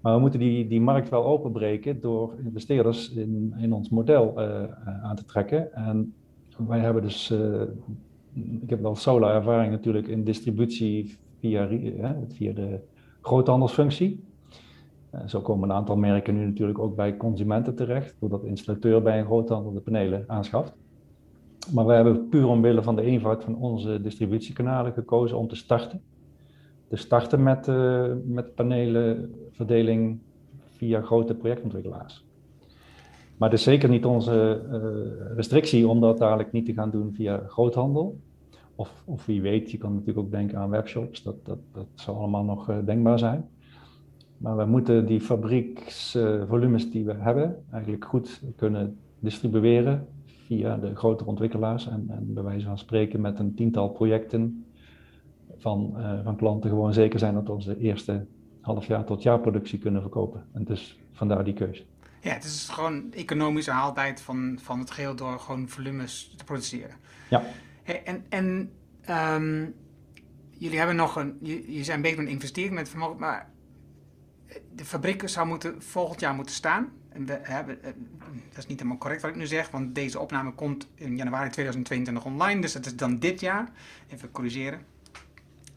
Maar we moeten die, die markt wel openbreken door investeerders in, in ons model uh, aan te trekken. En wij hebben dus, uh, ik heb wel solar ervaring natuurlijk in distributie via, via de groothandelsfunctie. zo komen een aantal merken nu natuurlijk ook bij consumenten terecht, doordat de installateur bij een groothandel de panelen aanschaft. Maar we hebben puur omwille van de eenvoud van onze distributiekanalen gekozen om te starten te starten met, uh, met panelenverdeling via grote projectontwikkelaars. Maar het is zeker niet onze uh, restrictie om dat dadelijk niet te gaan doen via groothandel. Of, of wie weet, je kan natuurlijk ook denken aan webshops, dat, dat, dat zou allemaal nog uh, denkbaar zijn. Maar we moeten die fabrieksvolumes die we hebben eigenlijk goed kunnen distribueren via de grotere ontwikkelaars en, en bij wijze van spreken met een tiental projecten van, uh, van klanten gewoon zeker zijn dat we onze eerste half jaar tot jaarproductie kunnen verkopen. En dus vandaar die keuze. Ja, het is gewoon economische haalbaarheid van, van het geheel door gewoon volumes te produceren. Ja. Hey, en en ehm, jullie hebben nog een, je, je zijn bezig met investeren met vermogen, maar de fabriek zou moeten, volgend jaar moeten staan. We hebben, eh, dat is niet helemaal correct wat ik nu zeg, want deze opname komt in januari 2022 online, dus dat is dan dit jaar. Even corrigeren.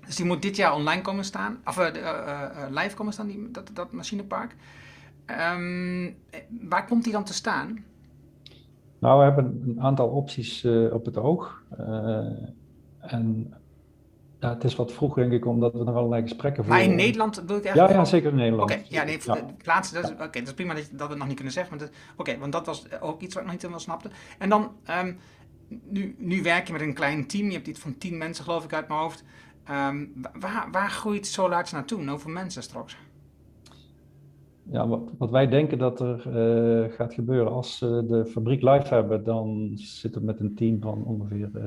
Dus die moet dit jaar online komen staan, of uh, uh, live komen staan, die, dat, dat machinepark. Um, waar komt die dan te staan? Nou, we hebben een aantal opties op het oog. en ja, het is wat vroeg, denk ik, omdat we nog allerlei gesprekken voeren. Maar in Nederland wil ik eigenlijk... Ja, ja zeker in Nederland. Oké, ja, nee, ja. plaatsen, dat is, dat is prima dat, dat we het nog niet kunnen zeggen. Oké, want dat was ook iets wat ik nog niet helemaal snapte. En dan, um, nu, nu werk je met een klein team. Je hebt iets van tien mensen, geloof ik, uit mijn hoofd. Um, waar, waar groeit Solarts naartoe? Hoeveel mensen straks? Ja, wat, wat, wij denken dat er uh, gaat gebeuren als we de fabriek live hebben, dan zitten we met een team van ongeveer uh,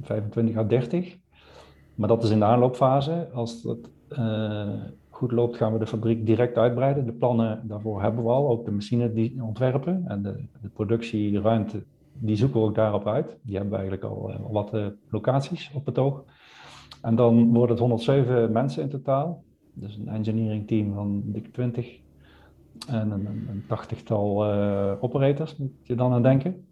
25 à 30. Maar dat is in de aanloopfase. Als dat uh, goed loopt, gaan we de fabriek direct uitbreiden. De plannen daarvoor hebben we al, ook de machine die ontwerpen en de, de productieruimte, die zoeken we ook daarop uit. Die hebben we eigenlijk al, al wat locaties op het oog. En dan worden het 107 mensen in totaal. Dus een engineering team van dik 20 en een, een tachtigtal operators, moet je dan aan denken.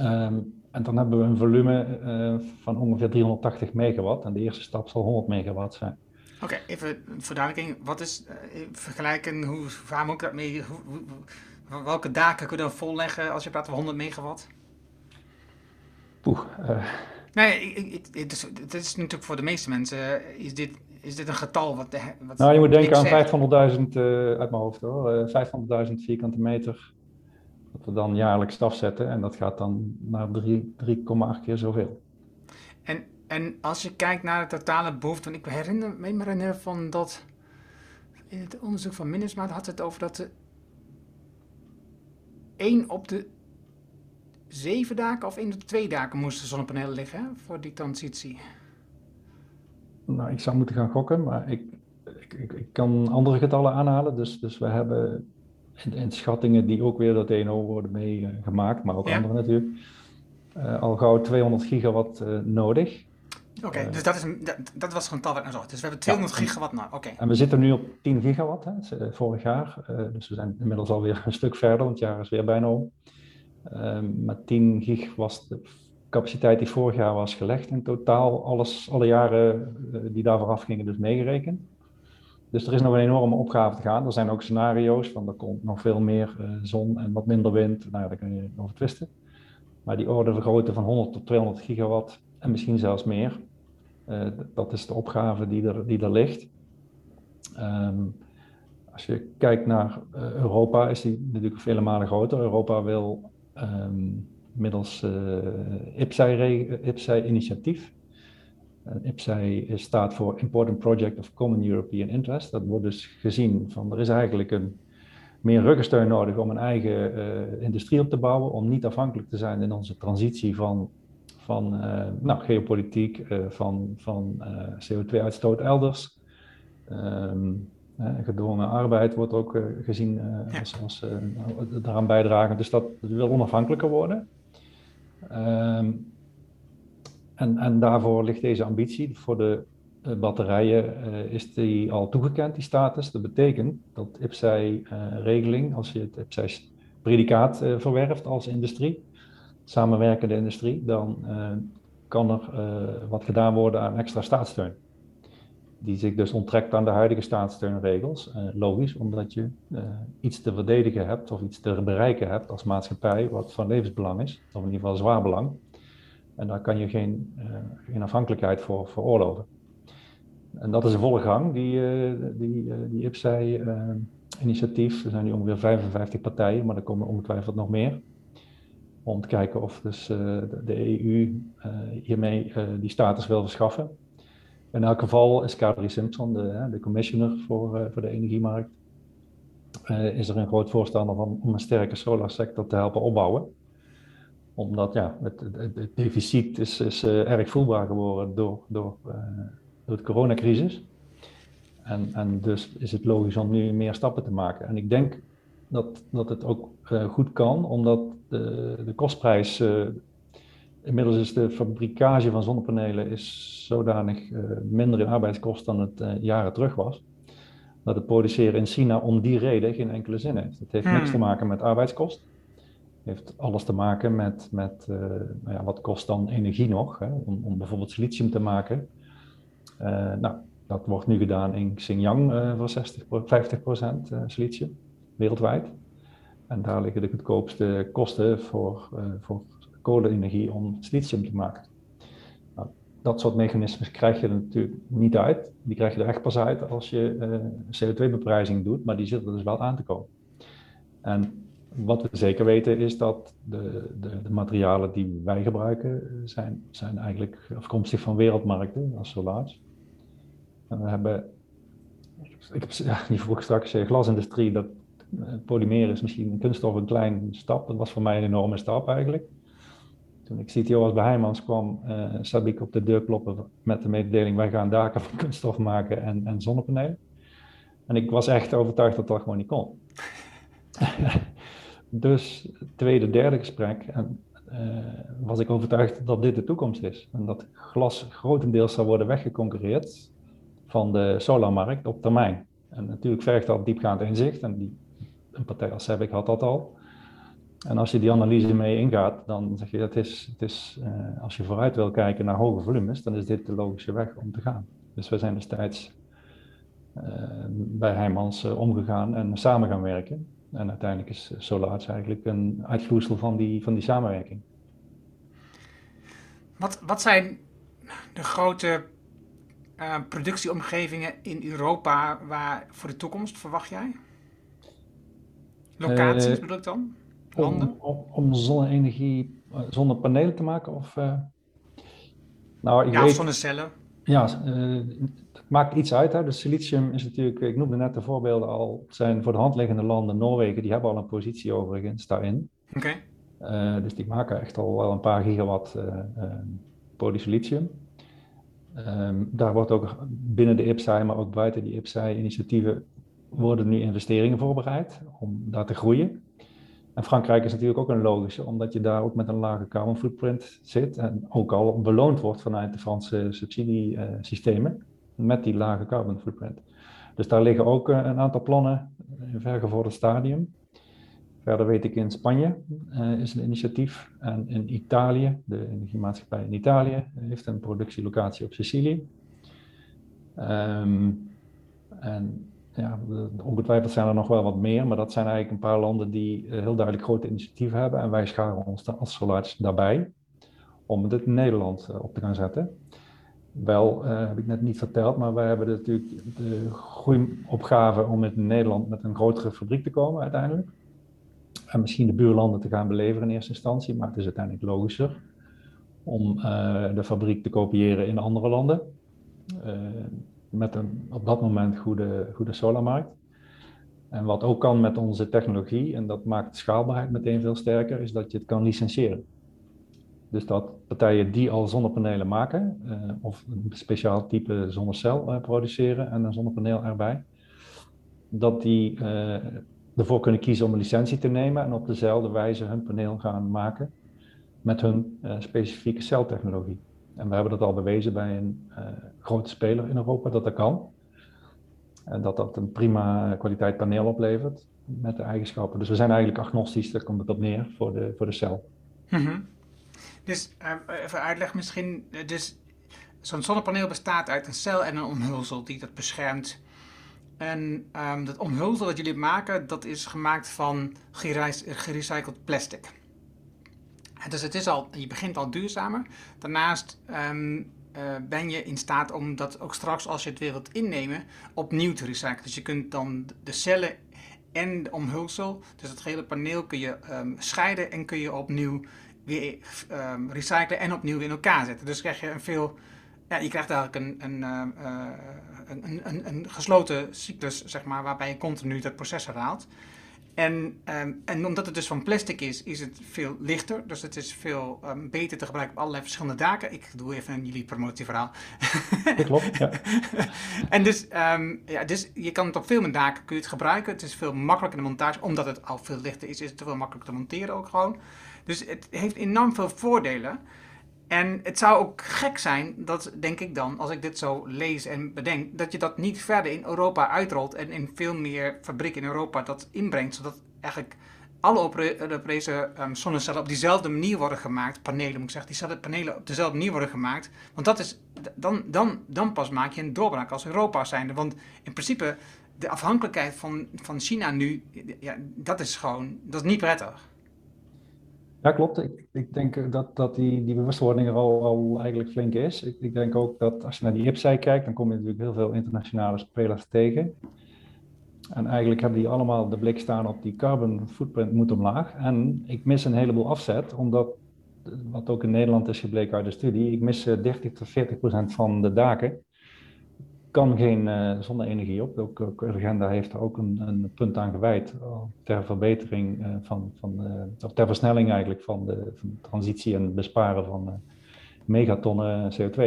Um, en dan hebben we een volume uh, van ongeveer 380 megawatt. En de eerste stap zal 100 megawatt zijn. Oké, okay, even verduidelijking. Wat is uh, vergelijken? Hoe vaar moet ik dat mee? Hoe, hoe, welke daken kun je dan volleggen als je praat over 100 megawatt? Poeh. Nee, ik, ik, het, is, het is natuurlijk voor de meeste mensen, is dit, is dit een getal wat... wat nou, je moet denken aan 500.000 uh, uit mijn hoofd hoor. Uh, 500.000 vierkante meter dat we dan jaarlijks afzetten en dat gaat dan naar 3,8 keer zoveel. En, en als je kijkt naar de totale behoefte, want ik herinner me herinner van dat in het onderzoek van Minnesma had het over dat de 1 op de zeven daken of één op de twee daken moesten zonnepanelen liggen hè, voor die transitie? Nou, ik zou moeten gaan gokken, maar ik, ik, ik, ik kan andere getallen aanhalen. Dus, dus we hebben in, schattingen die ook weer door TNO worden meegemaakt, maar ook ja. andere natuurlijk, uh, al gauw 200 gigawatt uh, nodig. Oké, okay, uh, dus dat, is, dat, dat was gewoon tal wat naar zocht. Dus we hebben 200 ja, gigawatt nodig. Oké. En we zitten nu op 10 gigawatt, hè, vorig jaar. dus we zijn inmiddels alweer een stuk verder, want het jaar is weer bijna om. maar 10 gig was de capaciteit die vorig jaar was gelegd in totaal. Alles, alle jaren die daarvoor afgingen, dus meegerekend. Dus er is nog een enorme opgave te gaan. Er zijn ook scenario's van er komt nog veel meer uh, zon en wat minder wind. Nou, daar kun je over twisten. Maar die orde vergroten van 100 tot 200 gigawatt en misschien zelfs meer. Uh, dat is de opgave die er, die er ligt. Um, als je kijkt naar uh, Europa, is die natuurlijk vele malen groter. Europa wil um, middels IPSAI-initiatief IPSAI staat voor Important Project of Common European Interest. Dat wordt dus gezien van er is eigenlijk een meer ruggensteun nodig om een eigen uh, industrie op te bouwen, om niet afhankelijk te zijn in onze transitie van, van uh, nou, geopolitiek, uh, van, van CO2-uitstoot elders. Um, gedwongen arbeid wordt ook gezien als, als daaraan bijdragen. Dus dat, dat wil onafhankelijker worden. Um, en, en daarvoor ligt deze ambitie. Voor de uh, batterijen uh, is die al toegekend, die status. Dat betekent dat IPSAI-regeling, uh, als je het IPSAI-predicaat verwerft als industrie, samenwerkende industrie, dan kan er wat gedaan worden aan extra staatssteun. Die zich dus onttrekt aan de huidige staatssteunregels. logisch, omdat je iets te verdedigen hebt of iets te bereiken hebt als maatschappij, wat van levensbelang is, of in ieder geval zwaar belang. En daar kan je geen, uh, geen afhankelijkheid voor veroorloven. En dat is een volle gang, die, uh, die, die IPSAI-initiatief. er zijn nu ongeveer 55 partijen, maar er komen ongetwijfeld nog meer. Om te kijken of dus, de, EU hiermee die status wil verschaffen. In elk geval is Kadri Simpson, de, de commissioner voor, voor de energiemarkt, is er een groot voorstander van om een sterke solarsector te helpen opbouwen omdat ja, het, het, het deficit is, is uh, erg voelbaar geworden door, door, uh, door de coronacrisis. En, en dus is het logisch om nu meer stappen te maken. En ik denk dat, dat het ook goed kan, omdat de, de kostprijs Inmiddels is de fabricage van zonnepanelen is zodanig minder in arbeidskost dan het jaren terug was. Dat het produceren in China om die reden geen enkele zin heeft. Het heeft niks hmm. te maken met arbeidskost. Heeft alles te maken met, met uh, nou ja, wat kost dan energie nog, hè, om, om bijvoorbeeld silicium te maken. nou, dat wordt nu gedaan in Xinjiang voor 60, 50% silicium wereldwijd. En daar liggen de goedkoopste kosten voor, voor kolenenergie om silicium te maken. Nou, dat soort mechanismes krijg je er natuurlijk niet uit. Die krijg je er echt pas uit als je uh, eh, CO2-beprijzing doet, maar die zitten dus wel aan te komen. En wat we zeker weten is dat de, de, de materialen die wij gebruiken zijn, zijn eigenlijk afkomstig van wereldmarkten als solaars. En we hebben, ik heb, ja, die vroeg straks, uh, glasindustrie, dat uh, polymer is misschien een kunststof een klein stap. Dat was voor mij een enorme stap eigenlijk. Toen ik CTO was bij Heijmans kwam, uh, zat ik op de deur kloppen met de mededeling: wij gaan daken van kunststof maken en, en zonnepanelen. En ik was echt overtuigd dat dat gewoon niet kon. dus tweede, derde gesprek en, uh, was ik overtuigd dat dit de toekomst is. En dat glas grotendeels zou worden weggeconcurreerd van de solarmarkt op termijn. En natuurlijk vergt dat diepgaand inzicht. En die, een partij als Sevic had dat al. En als je die analyse mee ingaat, dan zeg je dat is, het is uh, als je vooruit wil kijken naar hoge volumes, dan is dit de logische weg om te gaan. Dus we zijn destijds uh, bij Heijmans omgegaan en samen gaan werken. En uiteindelijk is Solaats eigenlijk een uitvloeisel van die, van die samenwerking. Wat, wat zijn de grote productieomgevingen in Europa waar voor de toekomst verwacht jij? Locaties bedoel ik dan? Om, om, zonne-energie, eh, zonnepanelen te maken? Of, uh, nou, ik ja, weet, zonnecellen. Ja, uh, het maakt iets uit. Hè. De silicium is natuurlijk, ik noemde net de voorbeelden al, zijn voor de hand liggende landen, Noorwegen, die hebben al een positie overigens daarin. Oké. Okay. dus die maken echt al wel een paar gigawatt polysilicium. Um, daar wordt ook binnen de IPSAI, maar ook buiten die IPSAI-initiatieven, worden nu investeringen voorbereid om daar te groeien. En Frankrijk is natuurlijk ook een logische, omdat je daar ook met een lage carbon footprint zit en ook al beloond wordt vanuit de Franse subsidiesystemen met die lage carbon footprint. Dus daar liggen ook eh, een aantal plannen in vergevorderd stadium. Verder weet ik in Spanje uh, is een initiatief en in Italië, de energiemaatschappij in Italië, heeft een productielocatie op Sicilië. Um, en ja, ongetwijfeld zijn er nog wel wat meer, maar dat zijn eigenlijk een paar landen die eh, heel duidelijk grote initiatieven hebben. En wij scharen ons als Solars daarbij om het in Nederland eh, op te gaan zetten. Wel, uh, heb ik net niet verteld, maar wij hebben natuurlijk de groeiopgave om in Nederland met een grotere fabriek te komen uiteindelijk. En misschien de buurlanden te gaan beleveren in eerste instantie, maar het is uiteindelijk logischer om uh, de fabriek te kopiëren in andere landen met een op dat moment goede, goede solarmarkt. En wat ook kan met onze technologie, en dat maakt de schaalbaarheid meteen veel sterker, is dat je het kan licentiëren. Dus dat partijen die al zonnepanelen maken, uh, of een speciaal type zonnecel uh, produceren en een zonnepaneel erbij, dat die uh, ervoor kunnen kiezen om een licentie te nemen en op dezelfde wijze hun paneel gaan maken met hun specifieke celtechnologie. En we hebben dat al bewezen bij een uh, grote speler in Europa dat dat kan. En dat dat een prima kwaliteit paneel oplevert met de eigenschappen. Dus we zijn eigenlijk agnostisch, daar komt het op neer, voor de, voor de cel. Mm Dus uh, even uitleg misschien. Dus zo'n zonnepaneel bestaat uit een cel en een omhulsel die dat beschermt. En um, dat omhulsel dat jullie maken, dat is gemaakt van gerecycled plastic. Dus het is al, je begint al duurzamer. Daarnaast ehm, eh, ben je in staat om dat ook straks, als je het weer wilt innemen, opnieuw te recyclen. Dus je kunt dan de cellen en de omhulsel, dus het hele paneel, kun je um, scheiden en kun je opnieuw weer um, recyclen en opnieuw weer in elkaar zetten. Dus krijg je een veel, ja, je krijgt eigenlijk een, een, uh, een, een, een, gesloten cyclus, zeg maar, waarbij je continu dat proces herhaalt. En, ehm, en omdat het dus van plastic is, is het veel lichter. Dus het is veel um, beter te gebruiken op allerlei verschillende daken. Ik doe even een jullie promotieverhaal. Dat klopt, ja. en dus, um, ja, dus je kan het op veel meer daken kun je het gebruiken. Het is veel makkelijker in de montage. Omdat het al veel lichter is, is het veel makkelijker te monteren ook gewoon. Dus het heeft enorm veel voordelen. En het zou ook gek zijn, dat denk ik dan, als ik dit zo lees en bedenk, dat je dat niet verder in Europa uitrolt en in veel meer fabrieken in Europa dat inbrengt, zodat eigenlijk alle Europese um, zonnecellen op diezelfde manier worden gemaakt, panelen moet ik zeggen, diezelfde panelen op dezelfde manier worden gemaakt. Want dat is, dan, dan, dan pas maak je een doorbraak als Europa zijnde. Want in principe, de afhankelijkheid van, van China nu, ja, dat is gewoon, dat is niet prettig. Ja, klopt. Ik, ik denk dat, dat die, die bewustwording er al, eigenlijk flink is. Ik, ik denk ook dat als je naar die IPSI kijkt, dan kom je natuurlijk heel veel internationale spelers tegen. En eigenlijk hebben die allemaal de blik staan op die carbon footprint moet omlaag. En ik mis een heleboel afzet, omdat, wat ook in Nederland is gebleken uit de studie, ik mis 30 eh, tot 40 procent van de daken kan geen uh, zonne-energie op. Ook, Urgenda heeft er ook een, een punt aan gewijd uh, ter verbetering uh, van, van of ter versnelling eigenlijk van de, van transitie en besparen van megatonnen CO2.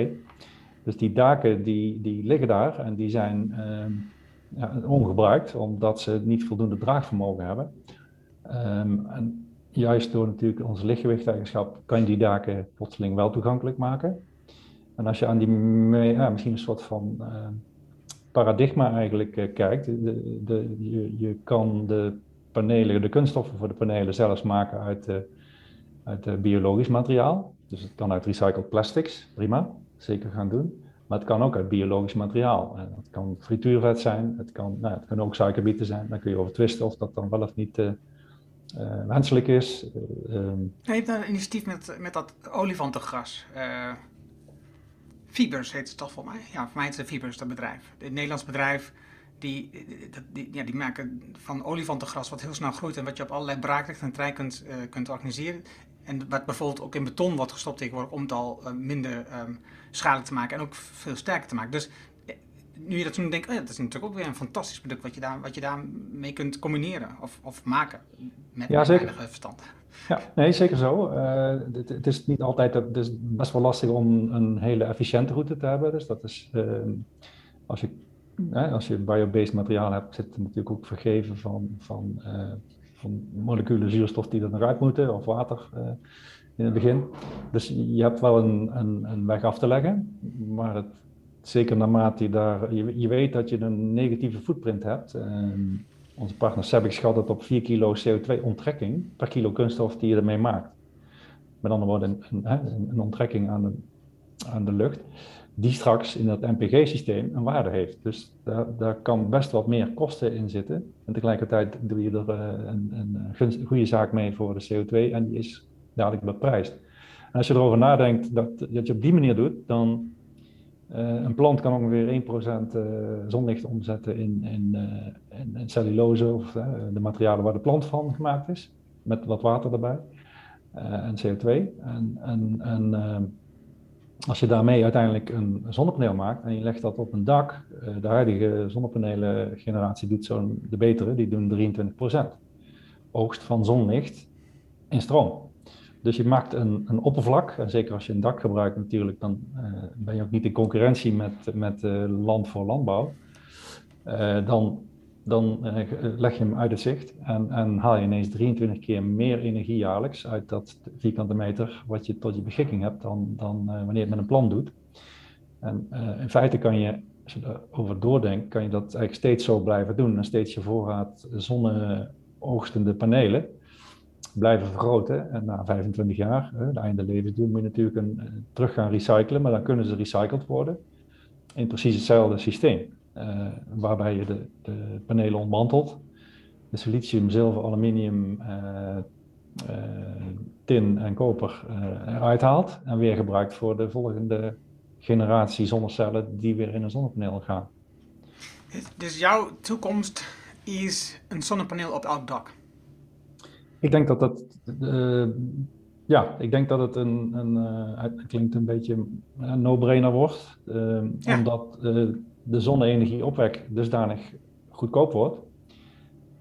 Dus die daken die, die liggen daar en die zijn ehm, ja, ongebruikt omdat ze niet voldoende draagvermogen hebben. Um, en juist door natuurlijk onze lichtgewichteigenschap kan je die daken plotseling wel toegankelijk maken. En als je aan die, misschien een soort van uh, paradigma eigenlijk uh, kijkt, de, de, je, kan de panelen, de kunststoffen voor de panelen zelfs maken uit, uh, uit biologisch materiaal. Dus het kan uit recycled plastics, prima, zeker gaan doen. Maar het kan ook uit biologisch materiaal. Het kan frituurvet zijn, het kan, nou, het ook suikerbieten zijn. Dan kun je over twisten of dat dan wel of niet wenselijk is. Um. Je hebt een initiatief met, met dat olifantengras. Fibers heet het toch voor mij? Ja, voor mij is het Fibers, dat bedrijf. Het Nederlands bedrijf, die, die, ja, die maken van olifantengras wat heel snel groeit en wat je op allerlei braakrechten en trein kunt, uh, kunt organiseren. En wat bijvoorbeeld ook in beton wordt gestopt tegenwoordig om het al uh, minder um, schadelijk te maken en ook veel sterker te maken. Dus eh, nu je dat toen denkt, oh ja, dat is natuurlijk ook weer een fantastisch product wat je, daar, wat je daarmee kunt combineren of, of maken met ja, zeker. verstand. Ja, nee, zeker zo. Uh, het, het, is niet altijd, het is best wel lastig om een hele efficiënte route te hebben. Dus dat is, uh, als je, als je biobased materiaal hebt, zit er natuurlijk ook vergeven van, van, eh, van moleculen zuurstof die er nog uit moeten, of water in het begin. Dus je hebt wel een, een, een weg af te leggen, maar het, zeker naarmate je daar, je, je weet dat je een negatieve footprint hebt. Ehm, onze partner Sebik schat het op 4 kilo CO2-onttrekking per kilo kunststof die je ermee maakt. Met andere woorden, een, een, een onttrekking aan de, aan de lucht, die straks in dat NPG-systeem een waarde heeft. Dus daar, daar kan best wat meer kosten in zitten. En tegelijkertijd doe je er uh, een, een, goede zaak mee voor de CO2 en die is dadelijk beprijsd. En als je erover nadenkt dat, dat je op die manier doet, dan een plant kan ongeveer 1% uh, zonlicht omzetten in, in, in cellulose of de materialen waar de plant van gemaakt is, met wat water erbij en CO2. En, en, en als je daarmee uiteindelijk een zonnepaneel maakt en je legt dat op een dak, de huidige zonnepanelengeneratie doet zo'n de betere, die doen 23% oogst van zonlicht in stroom. Dus je maakt een, een oppervlak, en zeker als je een dak gebruikt natuurlijk, dan uh, ben je ook niet in concurrentie met, met uh, land voor landbouw. Uh, dan dan leg je hem uit het zicht en, en, haal je ineens 23 keer meer energie jaarlijks uit dat vierkante meter wat je tot je beschikking hebt dan, dan wanneer je het met een plan doet. En in feite kan je, als je erover doordenkt, kan je dat eigenlijk steeds zo blijven doen en steeds je voorraad zonne-oogstende panelen blijven vergroten. En na 25 jaar, de einde levensduur, moet je natuurlijk een, eh, terug gaan recyclen, maar dan kunnen ze recycled worden in precies hetzelfde systeem. Uh, waarbij je de, de, panelen ontmantelt, dus lithium, zilver, aluminium, uh, tin en koper eruit haalt en weer gebruikt voor de volgende generatie zonnecellen die weer in een zonnepaneel gaan. Dus jouw toekomst is een zonnepaneel op elk dak? Ik denk dat dat. Uh, ja, ik denk dat het een. een uh, het klinkt een beetje een no-brainer wordt. Uh, ja. Omdat de zonne-energieopwek dusdanig goedkoop wordt.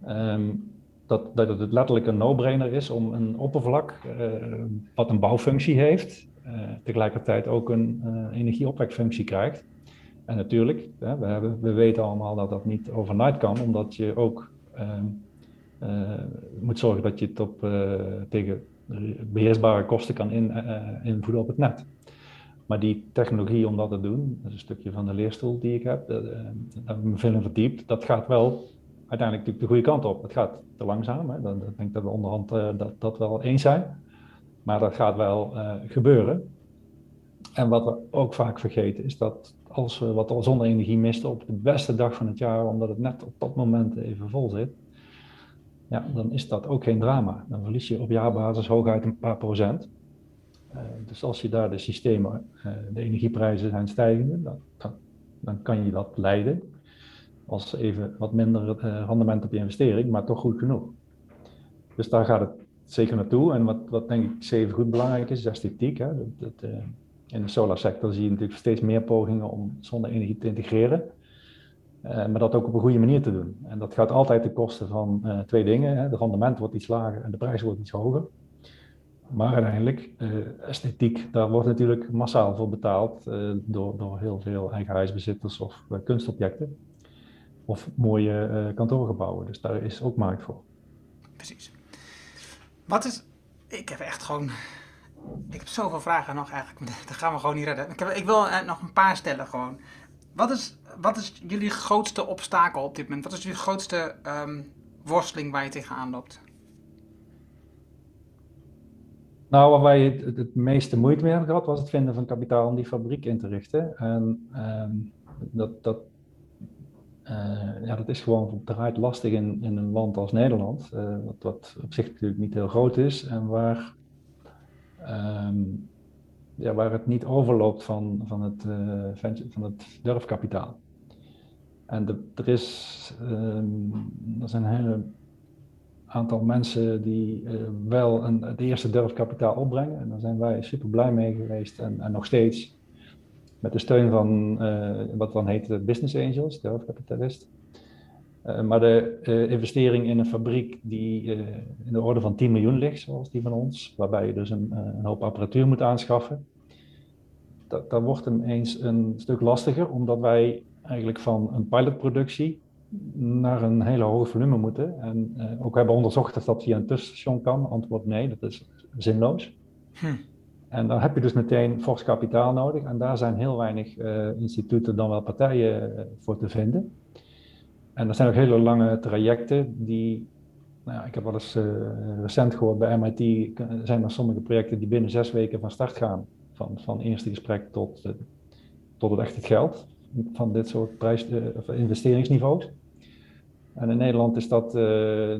Um, dat, dat het letterlijk een no-brainer is om een oppervlak wat een bouwfunctie heeft, tegelijkertijd ook een energieopwekfunctie krijgt. En natuurlijk, hè, we, hebben, we weten allemaal dat dat niet overnight kan, omdat je ook ehm, moet zorgen dat je het op, tegen beheersbare kosten kan in, invoeren op het net. Maar die technologie om dat te doen, dat is een stukje van de leerstoel die ik heb, daar heb ik me veel in verdiept, dat gaat wel uiteindelijk natuurlijk de goede kant op. Het gaat te langzaam, hè. Dan, denk ik dat we onderhand dat, dat wel eens zijn. Maar dat gaat wel gebeuren. En wat we ook vaak vergeten is dat als we wat zonne-energie misten op de beste dag van het jaar, omdat het net op dat moment even vol zit, ja, dan is dat ook geen drama. Dan verlies je op jaarbasis hooguit een paar procent. Uh, dus als je daar de systemen, de energieprijzen zijn stijgende, dan, dan, kan je dat leiden als even wat minder uh, rendement op je investering, maar toch goed genoeg. Dus daar gaat het zeker naartoe. En wat, wat denk ik zeven goed belangrijk is, is esthetiek. Hè? Dat, in de solarsector zie je natuurlijk steeds meer pogingen om zonne-energie te integreren. Uh, maar dat ook op een goede manier te doen. En dat gaat altijd ten koste van twee dingen. Hè? De rendement wordt iets lager en de prijs wordt iets hoger. Maar uiteindelijk, esthetiek, daar wordt natuurlijk massaal voor betaald door, door heel veel eigen huisbezitters of kunstobjecten of mooie kantoorgebouwen. Dus daar is ook markt voor. Precies. Wat is. Ik heb echt gewoon. Ik heb zoveel vragen nog eigenlijk. Dat gaan we gewoon niet redden. Ik, heb, ik wil nog een paar stellen gewoon. Wat is, wat is jullie grootste obstakel op dit moment? Wat is jullie grootste um, worsteling waar je tegenaan loopt? Nou, waar wij het, het, meeste moeite mee hebben gehad, was het vinden van kapitaal om die fabriek in te richten. En um, dat, dat uh, ja, dat is gewoon draait lastig in, in een land als Nederland, uh, wat, wat, op zich natuurlijk niet heel groot is en waar, um, ja, waar het niet overloopt van, van, het, uh, van het durfkapitaal. En de, er, is, um, er zijn een hele aantal mensen die wel een, het eerste durfkapitaal opbrengen en daar zijn wij super blij mee geweest en, en nog steeds met de steun van uh, wat dan heet de Business Angels, de hoofdkapitalist. Uh, maar de uh, investering in een fabriek die in de orde van 10 miljoen ligt, zoals die van ons, waarbij je dus een, een hoop apparatuur moet aanschaffen, dat, dat wordt ineens een stuk lastiger, omdat wij eigenlijk van een pilotproductie naar een hele hoge volume moeten. En ook hebben onderzocht of dat via een tussenstation kan. Antwoord nee, dat is zinloos. Hm. En dan heb je dus meteen fors kapitaal nodig. En daar zijn heel weinig instituten dan wel partijen voor te vinden. En er zijn ook hele lange trajecten die. Nou, ik heb wel eens uh, recent gehoord bij MIT zijn er sommige projecten die binnen zes weken van start gaan. Van, van eerste gesprek tot, tot het echt het geld van dit soort prijs, of investeringsniveaus. En in Nederland is dat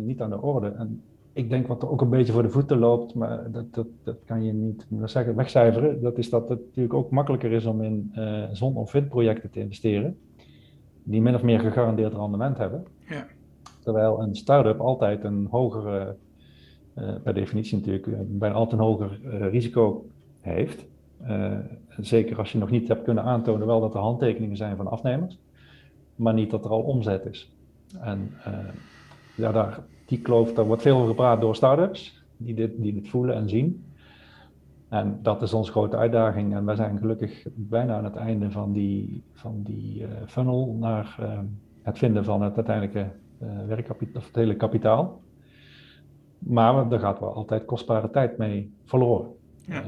niet aan de orde. En ik denk wat er ook een beetje voor de voeten loopt, maar dat, dat, dat kan je niet zeggen, wegcijferen, dat is dat het natuurlijk ook makkelijker is om in zon- of windprojecten te investeren, die min of meer gegarandeerd rendement hebben. Ja. Terwijl een start-up altijd een hogere, uh, per definitie natuurlijk, uh, bijna altijd een hoger risico heeft. zeker als je nog niet hebt kunnen aantonen wel dat er handtekeningen zijn van afnemers, maar niet dat er al omzet is. En ja, daar, die kloof, daar wordt veel over gepraat door start-ups, die dit, die dit voelen en zien. En dat is onze grote uitdaging. En wij zijn gelukkig bijna aan het einde van die, van die uh, funnel naar uh, het vinden van het uiteindelijke uh, werkkapitaal, of het hele kapitaal. Maar daar gaat wel altijd kostbare tijd mee verloren. Ja.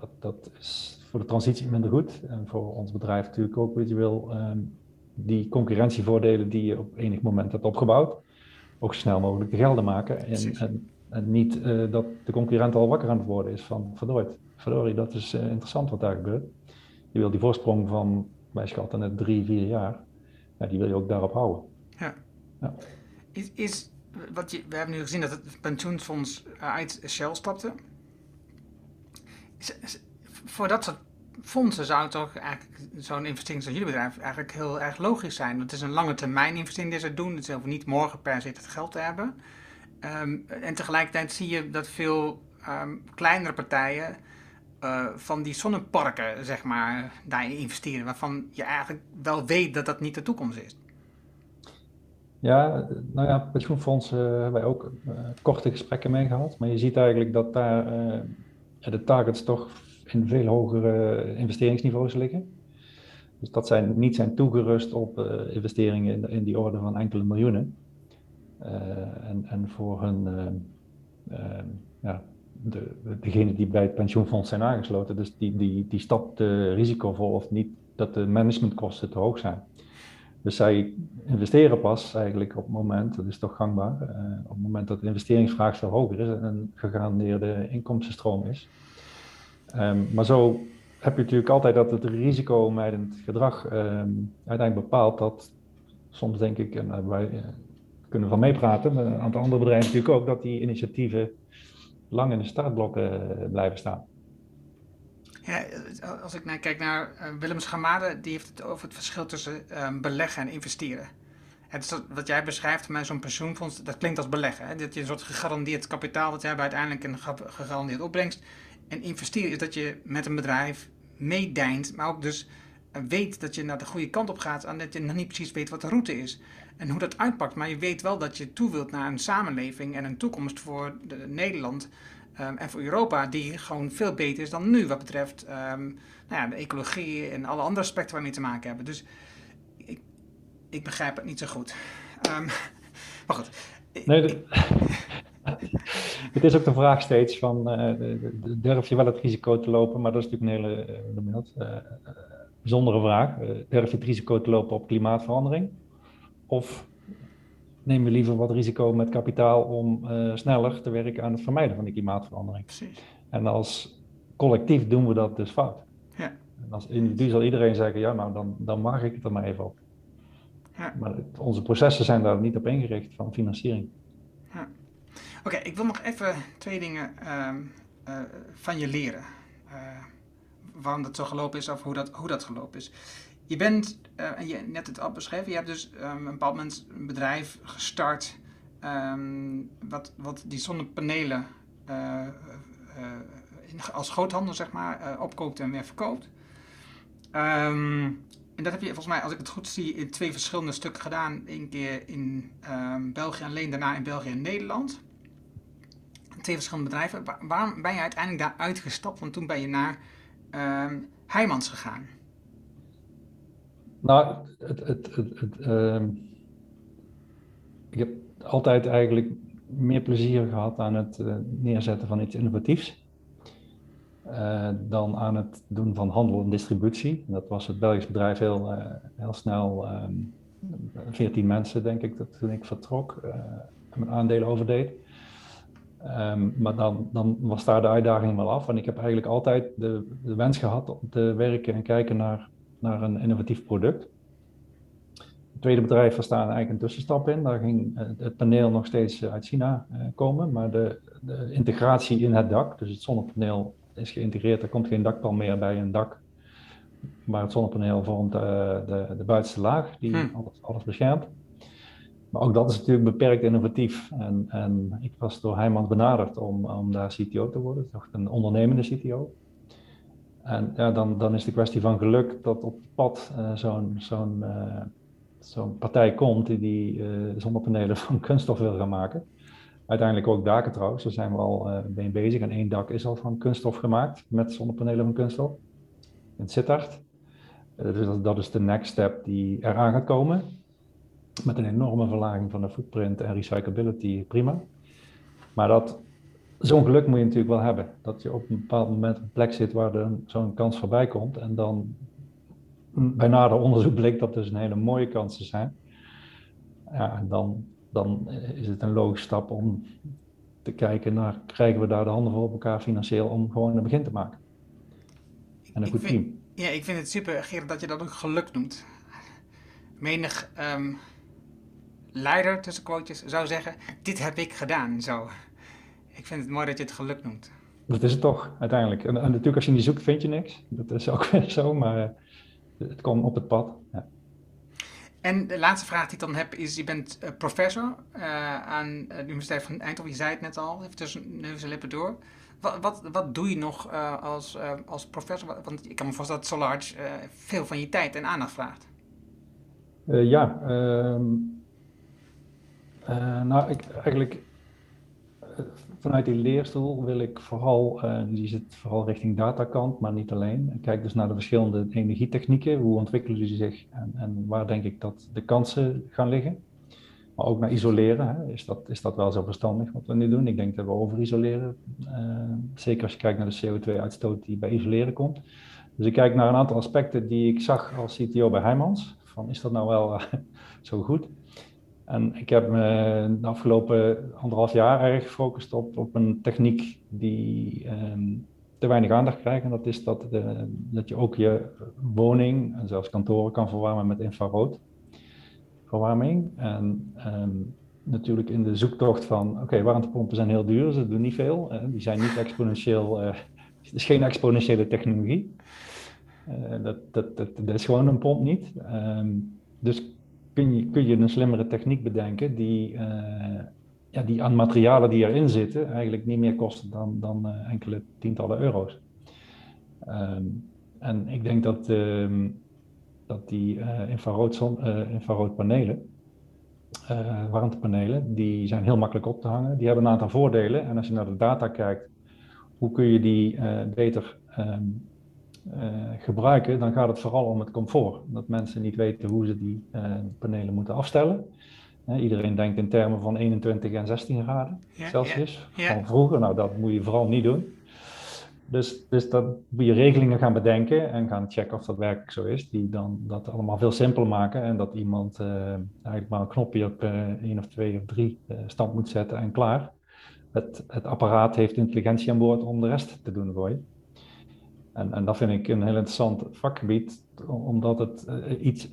dat, dat is voor de transitie minder goed. En voor ons bedrijf natuurlijk ook, weet je wel, ehm, die concurrentievoordelen die je op enig moment hebt opgebouwd ook snel mogelijk te gelden maken. En, en, en niet uh, dat de concurrent al wakker aan het worden is van verdorie, verdorie dat is uh, interessant wat daar gebeurt. Je wil die voorsprong van, wij schatten net drie, vier jaar, ja, die wil je ook daarop houden. Ja. ja. Is, is, wat je, we hebben nu gezien dat het pensioenfonds uit Shell stapte. Is, is, voor dat soort fondsen zou toch eigenlijk zo'n investering zoals jullie bedrijf eigenlijk heel erg logisch zijn. Want het is een lange termijn investering die ze doen. Het is over niet morgen per se het geld te hebben. Um, en tegelijkertijd zie je dat veel um, kleinere partijen uh, van die zonneparken, zeg maar, daarin investeren. Waarvan je eigenlijk wel weet dat dat niet de toekomst is. Ja, nou ja, pensioenfondsen hebben wij ook korte gesprekken mee gehad. Maar je ziet eigenlijk dat daar de targets toch in veel hogere investeringsniveaus liggen. Dus dat zij niet zijn toegerust op investeringen in, in, die orde van enkele miljoenen. En, en voor hun ja, de, degene die bij het pensioenfonds zijn aangesloten, dus die, die, die stap te risicovol of niet dat de managementkosten te hoog zijn. Dus zij investeren pas eigenlijk op het moment, dat is toch gangbaar, op het moment dat de investeringsvraag veel hoger is en een gegarandeerde inkomstenstroom is. Um, maar zo heb je natuurlijk altijd dat het risicomijdend gedrag um, uiteindelijk bepaalt dat soms denk ik, en wij kunnen van meepraten, een aantal andere bedrijven natuurlijk ook, dat die initiatieven lang in de startblokken eh, blijven staan. Ja, als ik naar, kijk naar uh, Willem Schamade, die heeft het over het verschil tussen um, beleggen en investeren. Wat jij beschrijft met zo'n pensioenfonds, dat klinkt als beleggen. Hè? Dat je een soort gegarandeerd kapitaal, dat je uiteindelijk een gegarandeerd opbrengst. En investeren is dat je met een bedrijf meedijnt, maar ook dus eh, weet dat je naar de goede kant op gaat en dat je nog niet precies weet wat de route is en hoe dat uitpakt. Maar je weet wel dat je toe wilt naar een samenleving en een toekomst voor de, Nederland um, en voor Europa die gewoon veel beter is dan nu wat betreft um, nou ja, de ecologie en alle andere aspecten waarmee te maken hebben. Dus ik, ik begrijp het niet zo goed. Um, maar goed. Nee, het is ook de vraag steeds van uh, durf je wel het risico te lopen, maar dat is natuurlijk een hele uh, uh, bijzondere vraag. durf je het risico te lopen op klimaatverandering? Of nemen we liever wat risico met kapitaal om uh, sneller te werken aan het vermijden van die klimaatverandering? Precies. En als collectief doen we dat dus fout. Ja. En als individu zal iedereen zeggen, ja, nou dan, dan mag ik het er maar even op. Ja. Maar het, onze processen zijn daar niet op ingericht van financiering. Ja. Oké, ik wil nog even twee dingen uh, uh, van je leren. Uh, waarom dat zo gelopen is of hoe dat, hoe dat gelopen is. Je bent, uh, en je net het al beschreven, je hebt dus um, een bepaald moment een bedrijf gestart um, wat, wat die zonnepanelen uh, uh, als groothandel zeg maar opkoopt en weer verkoopt. Um, en dat heb je volgens mij, als ik het goed zie, in twee verschillende stukken gedaan. Eén keer in België alleen, daarna in België en Nederland. Twee verschillende bedrijven. waarom ben je uiteindelijk daar uitgestapt? Want toen ben je naar Heijmans gegaan. Nou, het, het, het, ehm, ik heb altijd eigenlijk meer plezier gehad aan het uh, neerzetten van iets innovatiefs uh, dan aan het doen van handel en distributie. Dat was het Belgisch bedrijf heel, uh, heel snel, um, ehm, 14 mensen denk ik dat toen ik vertrok en mijn aandelen overdeed. Um, maar dan, dan, was daar de uitdaging wel af. En ik heb eigenlijk altijd de, de wens gehad om te werken en kijken naar naar een innovatief product. Het tweede bedrijf, daar staan eigenlijk een tussenstap in. Daar ging het paneel nog steeds uit China eh, komen, maar de, de integratie in het dak, dus het zonnepaneel is geïntegreerd, er komt geen dakpan meer bij een dak. Maar het zonnepaneel vormt de, de buitenste laag die hm. alles, alles, beschermt. Maar ook dat is natuurlijk beperkt innovatief. En, en ik was door Heijmans benaderd om, om daar CTO te worden, toch een ondernemende CTO. En ja, dan, dan is de kwestie van geluk dat op pad uh, zo'n zo'n partij komt die, die uh, zonnepanelen van kunststof wil gaan maken. Uiteindelijk ook daken trouwens, daar zijn we al mee bezig. En één dak is al van kunststof gemaakt met zonnepanelen van kunststof. In Sittard. dus dat, dat, is de next step die eraan gaat komen. Met een enorme verlaging van de footprint en recyclability, prima. Maar dat zo'n geluk moet je natuurlijk wel hebben. Dat je op een bepaald moment op een plek zit waar zo'n kans voorbij komt. En dan bij nader onderzoek bleek dat dus een hele mooie kansen zijn. Ja, dan, dan is het een logische stap om te kijken naar, krijgen we daar de handen voor op elkaar financieel om gewoon een begin te maken. En een goed team. Ja, ik vind het super, Gerard, dat je dat ook geluk noemt. Menig um, leider, tussen quotes, zou zeggen, dit heb ik gedaan, zo. Ik vind het mooi dat je het geluk noemt. Dat is het toch, uiteindelijk. En, natuurlijk, als je niet zoekt, vind je niks. Dat is ook weer zo, maar eh, het komt op het pad. Ja. En de laatste vraag die ik dan heb is, je bent uh, professor uh, aan de Universiteit van Eindhoven, je zei het net al, even tussen neus en lippen door. Wat, wat, wat doe je nog uh, als, als professor? Want ik kan me voorstellen dat Solarge veel van je tijd en aandacht vraagt. ja, ehm, nou, ik, eigenlijk vanuit die leerstoel wil ik vooral, uh, die zit vooral richting datakant, maar niet alleen. Ik kijk dus naar de verschillende energietechnieken, hoe ontwikkelen die zich en, en waar denk ik dat de kansen gaan liggen. Maar ook naar isoleren, hè. Is, dat, is dat wel zo verstandig wat we nu doen? Ik denk dat we overisoleren, uh, zeker als je kijkt naar de CO2-uitstoot die bij isoleren komt. Dus ik kijk naar een aantal aspecten die ik zag als CTO bij Heijmans. Van is dat nou wel uh, zo goed? En ik heb me de afgelopen anderhalf jaar erg gefocust op, op een techniek die um, te weinig aandacht krijgt. En dat is dat, de, dat je ook je woning en zelfs kantoren kan verwarmen met infraroodverwarming. En um, natuurlijk in de zoektocht van, oké, warmtepompen zijn heel duur, ze doen niet veel. Die zijn niet exponentieel, uh, het is geen exponentiële technologie. Uh, dat, dat, dat, is gewoon een pomp niet. Um, dus kun je, kun je een slimmere techniek bedenken die, uh, ja, die aan materialen die erin zitten eigenlijk niet meer kosten dan, dan uh, enkele tientallen euro's. Um, en ik denk dat, um, dat die uh, infrarood, infraroodpanelen, warmtepanelen, die zijn heel makkelijk op te hangen. Die hebben een aantal voordelen. En als je naar de data kijkt, hoe kun je die beter um, uh, gebruiken, dan gaat het vooral om het comfort. Dat mensen niet weten hoe ze die uh, panelen moeten afstellen. Uh, iedereen denkt in termen van 21 en 16 graden ja, Celsius. Ja, ja. Van vroeger, nou dat moet je vooral niet doen. Dus, dus dat moet je regelingen gaan bedenken en gaan checken of dat werkelijk zo is. Die dan dat allemaal veel simpeler maken. En dat iemand eigenlijk maar een knopje op één of twee of drie stand moet zetten en klaar. Het, het apparaat heeft intelligentie aan boord om de rest te doen voor je. En, en dat vind ik een heel interessant vakgebied, omdat het uh, iets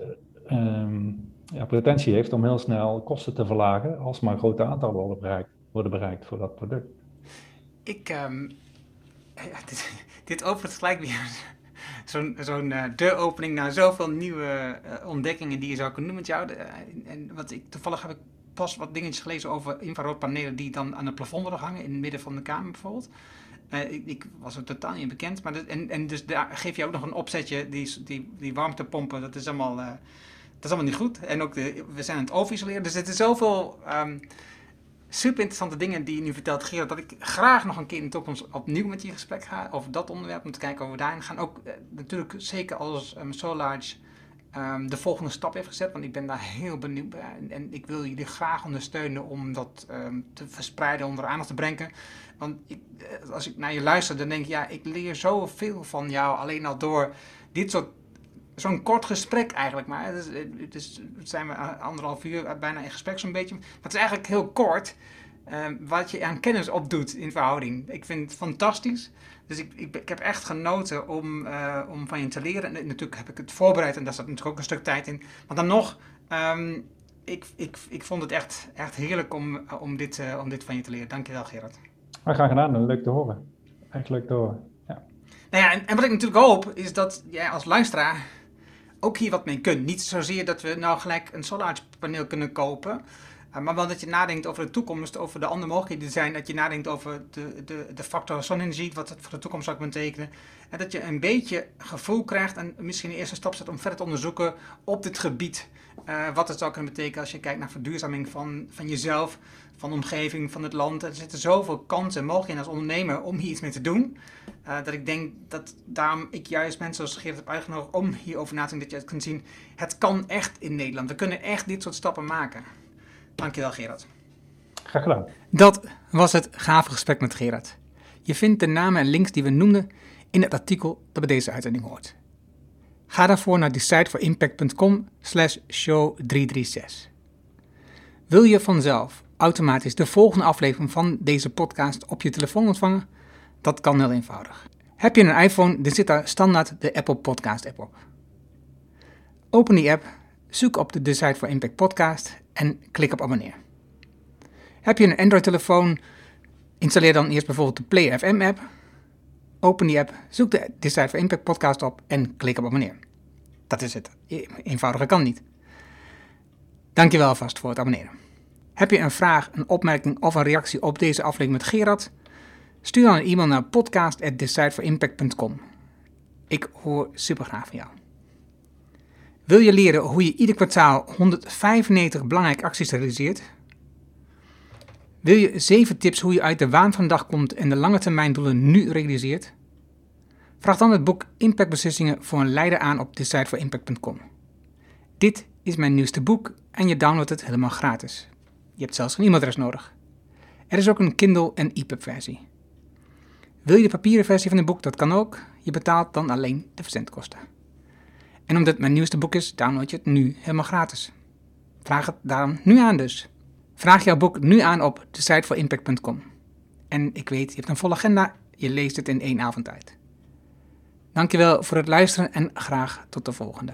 um, ja, potentie heeft om heel snel kosten te verlagen als maar grote aantallen worden bereikt, worden bereikt voor dat product. Ik, um, dit, dit opent gelijk weer zo'n zo'n uh, deuropening naar zoveel nieuwe ontdekkingen die je zou kunnen doen met jou. en wat ik, toevallig heb ik pas wat dingetjes gelezen over infraroodpanelen die dan aan het plafond worden hangen in het midden van de kamer bijvoorbeeld. Uh, ik, ik, was er totaal niet bekend. Maar en, en dus daar geef je ook nog een opzetje, die, die, die warmtepompen, dat is allemaal, uh, dat is allemaal niet goed. En ook we zijn aan het overisoleren. Dus er zijn zoveel um, super interessante dingen die je nu vertelt, Gerard, dat ik graag nog een keer in de toekomst opnieuw met je in gesprek ga over dat onderwerp. Om te kijken of we daarin gaan. Ook uh, natuurlijk zeker als um, Solarge um, de volgende stap heeft gezet. Want ik ben daar heel benieuwd bij. En, en ik wil jullie graag ondersteunen om dat te verspreiden, onder aandacht te brengen. Want ik, eh, als ik naar je luister, dan denk ik, ja, ik leer zoveel van jou alleen al door dit soort zo'n kort gesprek eigenlijk maar. Het, is, het, is, het zijn we anderhalf uur bijna in gesprek zo'n beetje. Maar het is eigenlijk heel kort uh, wat je aan kennis opdoet in verhouding. Ik vind het fantastisch. Dus ik, ik, ik heb echt genoten om, uh, om van je te leren. En natuurlijk heb ik het voorbereid en daar zat natuurlijk ook een stuk tijd in. Maar dan nog, um, ik, ik, ik vond het echt, echt heerlijk om, om, dit, om dit van je te leren. Dankjewel Gerard. Maar graag gedaan, leuk te horen. Echt leuk te horen. Ja. Nou ja, en, en wat ik natuurlijk hoop, is dat jij als luisteraar ook hier wat mee kunt. Niet zozeer dat we nou gelijk een solarpaneel kunnen kopen. Uh, maar wel dat je nadenkt over de toekomst, over de andere mogelijkheden zijn. Dat je nadenkt over de, de, de factor zonnenergie, wat het voor de toekomst zou betekenen. En dat je een beetje gevoel krijgt en misschien een eerste stap zet om verder te onderzoeken op dit gebied. Uh, wat het zou kunnen betekenen als je kijkt naar verduurzaming van, van jezelf, van de omgeving, van het land. Er zitten zoveel kansen en mogelijkheden als ondernemer om hier iets mee te doen. Uh, dat ik denk dat daarom ik juist mensen zoals Geert heb uitgenodigd om hierover na te denken. Dat je het kunt zien, het kan echt in Nederland. We kunnen echt dit soort stappen maken. Dankjewel Gerard. Graag gedaan. Dat was het gave gesprek met Gerard. Je vindt de namen en links die we noemden in het artikel dat bij deze uitzending hoort. Ga daarvoor naar decideforimpact.com slash show 336. Wil je vanzelf automatisch de volgende aflevering van deze podcast op je telefoon ontvangen? Dat kan heel eenvoudig. Heb je een iPhone, dan zit daar standaard de Apple Podcast app op. Open die app, zoek op de Decide for Impact podcast en klik op abonneer. Heb je een Android-telefoon, installeer dan eerst bijvoorbeeld de Play FM app. Open die app, zoek de Decide for Impact podcast op en klik op abonneer. Dat is het. E-, eenvoudiger kan niet. Dankjewel alvast voor het abonneren. Heb je een vraag, een opmerking of een reactie op deze aflevering met Gerard? Stuur dan een e-mail naar podcast.decideforimpact.com. Ik hoor super graag van jou. Wil je leren hoe je ieder kwartaal 195 belangrijke acties realiseert? Wil je 7 tips hoe je uit de waan van de dag komt en de lange termijn doelen nu realiseert? Vraag dan het boek Impactbeslissingen voor een leider aan op decideforimpact.com. Dit is mijn nieuwste boek en je downloadt het helemaal gratis. Je hebt zelfs geen e-mailadres nodig. Er is ook een Kindle en EPUB versie. Wil je de papieren versie van het boek? Dat kan ook. Je betaalt dan alleen de verzendkosten. En omdat het mijn nieuwste boek is, download je het nu helemaal gratis. Vraag het daarom nu aan dus. Vraag jouw boek nu aan op de site voor impact.com. En ik weet, je hebt een volle agenda, je leest het in één avond uit. Dankjewel voor het luisteren en graag tot de volgende.